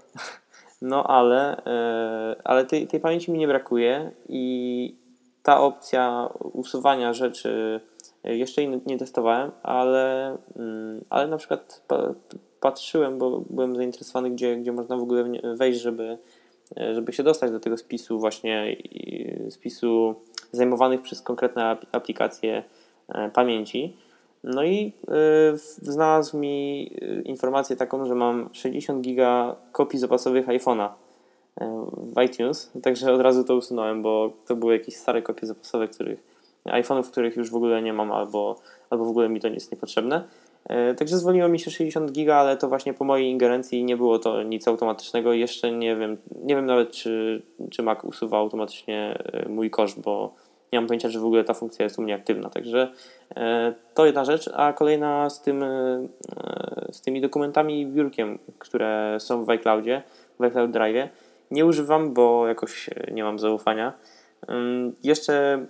Speaker 2: No ale, e, ale tej, tej pamięci mi nie brakuje i ta opcja usuwania rzeczy e, jeszcze nie testowałem, ale, mm, ale na przykład patrzyłem, bo byłem zainteresowany, gdzie, gdzie można w ogóle wejść, żeby, e, żeby się dostać do tego spisu właśnie spisu zajmowanych przez konkretne aplikacje pamięci. No i y, znalazł mi y, informację taką, że mam 60 giga kopii zapasowych iPhone'a y, w iTunes, także od razu to usunąłem, bo to były jakieś stare kopie zapasowe, których iPhone'ów, których już w ogóle nie mam, albo, albo w ogóle mi to nie jest niepotrzebne. Także zwolniło mi się 60 giga, ale to właśnie po mojej ingerencji nie było to nic automatycznego. Jeszcze nie wiem, nie wiem nawet, czy, czy Mac usuwa automatycznie mój koszt, bo nie mam pojęcia, że w ogóle ta funkcja jest u mnie aktywna. Także e, to jedna rzecz, a kolejna z, tym, e, z tymi dokumentami i biurkiem, które są w iCloudzie, w iCloud Drive. Nie używam, bo jakoś nie mam zaufania. Jeszcze.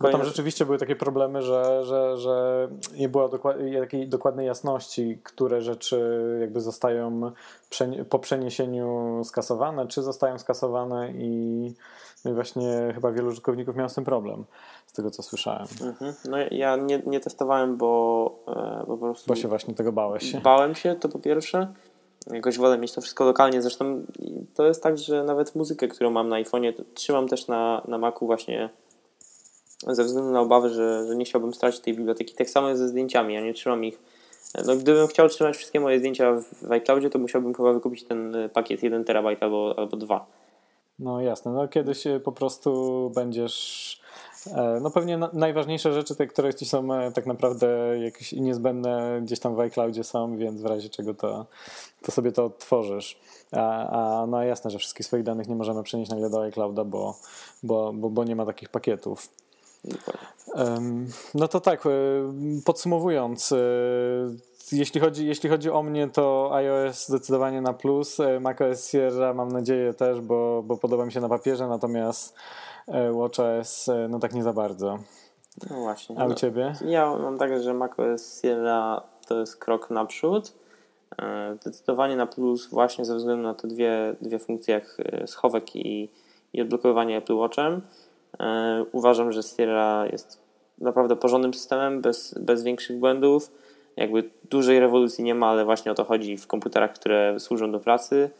Speaker 1: Bo tam rzeczywiście były takie problemy, że, że, że nie było takiej dokładnej jasności, które rzeczy jakby zostają po przeniesieniu skasowane, czy zostają skasowane i no i właśnie chyba wielu użytkowników miało z tym problem, z tego co słyszałem.
Speaker 2: Mhm. No ja nie, nie testowałem, bo, e, bo po prostu...
Speaker 1: Bo się właśnie tego bałeś.
Speaker 2: Bałem się, to po pierwsze. jakoś wolę mieć to wszystko lokalnie. Zresztą to jest tak, że nawet muzykę, którą mam na iPhone'ie, trzymam też na, na Macu właśnie ze względu na obawy, że, że nie chciałbym stracić tej biblioteki. Tak samo jest ze zdjęciami, ja nie trzymam ich. No, gdybym chciał trzymać wszystkie moje zdjęcia w iCloudzie, to musiałbym chyba wykupić ten pakiet 1 terabajt albo, albo 2.
Speaker 1: No jasne, no kiedyś po prostu będziesz E, no pewnie najważniejsze rzeczy, te, które ci są e, tak naprawdę jakieś niezbędne gdzieś tam w iCloudzie są, więc w razie czego to, to sobie to odtworzysz. A, a no jasne, że wszystkich swoich danych nie możemy przenieść nagle do iClouda, bo, bo, bo, bo nie ma takich pakietów. No to tak, e, podsumowując, jeśli chodzi, jeśli chodzi o mnie, to iOS zdecydowanie na plus, macOS Sierra mam nadzieję też, bo, bo podoba mi się na papierze, natomiast E, WatchOS e, no tak nie za bardzo.
Speaker 2: No właśnie.
Speaker 1: A u
Speaker 2: no,
Speaker 1: Ciebie?
Speaker 2: Ja mam tak, że macOS Sierra to jest krok naprzód. E, zdecydowanie na plus właśnie ze względu na te dwie, dwie funkcje jak schowek i, i odblokowywanie Apple Watchem. Uważam, że Sierra jest naprawdę porządnym systemem, bez, bez większych błędów. Jakby dużej rewolucji nie ma, ale właśnie o to chodzi w komputerach, które służą do pracy.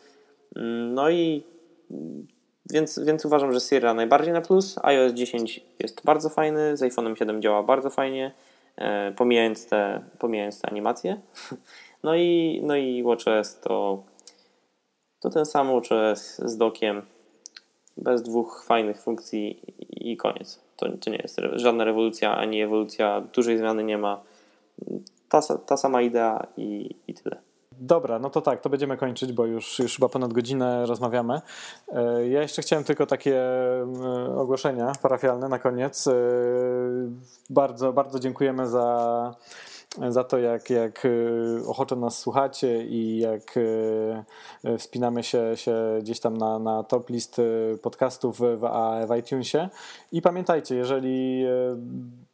Speaker 2: Mm, no i więc, więc uważam, że Sierra najbardziej na plus. iOS 10 jest bardzo fajny, z iPhone'em 7 działa bardzo fajnie, e, pomijając, te, pomijając te animacje. No i, no i WatchOS to, to ten sam WatchOS z dokiem, bez dwóch fajnych funkcji i koniec. To, to nie jest żadna rewolucja ani ewolucja, dużej zmiany nie ma. Ta, ta sama idea i, i tyle.
Speaker 1: Dobra, no to tak, to będziemy kończyć, bo już, już chyba ponad godzinę rozmawiamy. E, ja jeszcze chciałem tylko takie e, ogłoszenia parafialne na koniec. E, bardzo, bardzo dziękujemy za, za to, jak, jak ochoczo nas słuchacie i jak wspinamy się, się gdzieś tam na, na top list podcastów w, w iTunesie. I pamiętajcie, jeżeli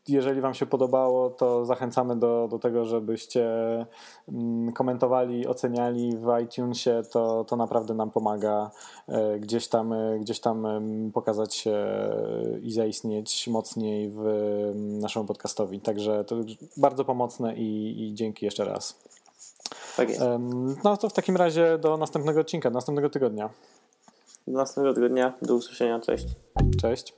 Speaker 1: jeżeli Wam się podobało, to zachęcamy do, do tego, żebyście mm, komentowali, oceniali w iTunesie. To, to naprawdę nam pomaga e, gdzieś tam, e, gdzieś tam pokazać się i zaistnieć mocniej w naszemu podcastowi. Także to bardzo pomocne i, i dzięki jeszcze raz.
Speaker 2: Tak jest.
Speaker 1: No to w takim razie do następnego odcinka, do następnego tygodnia.
Speaker 2: Do następnego tygodnia. Do usłyszenia. Cześć.
Speaker 1: Cześć.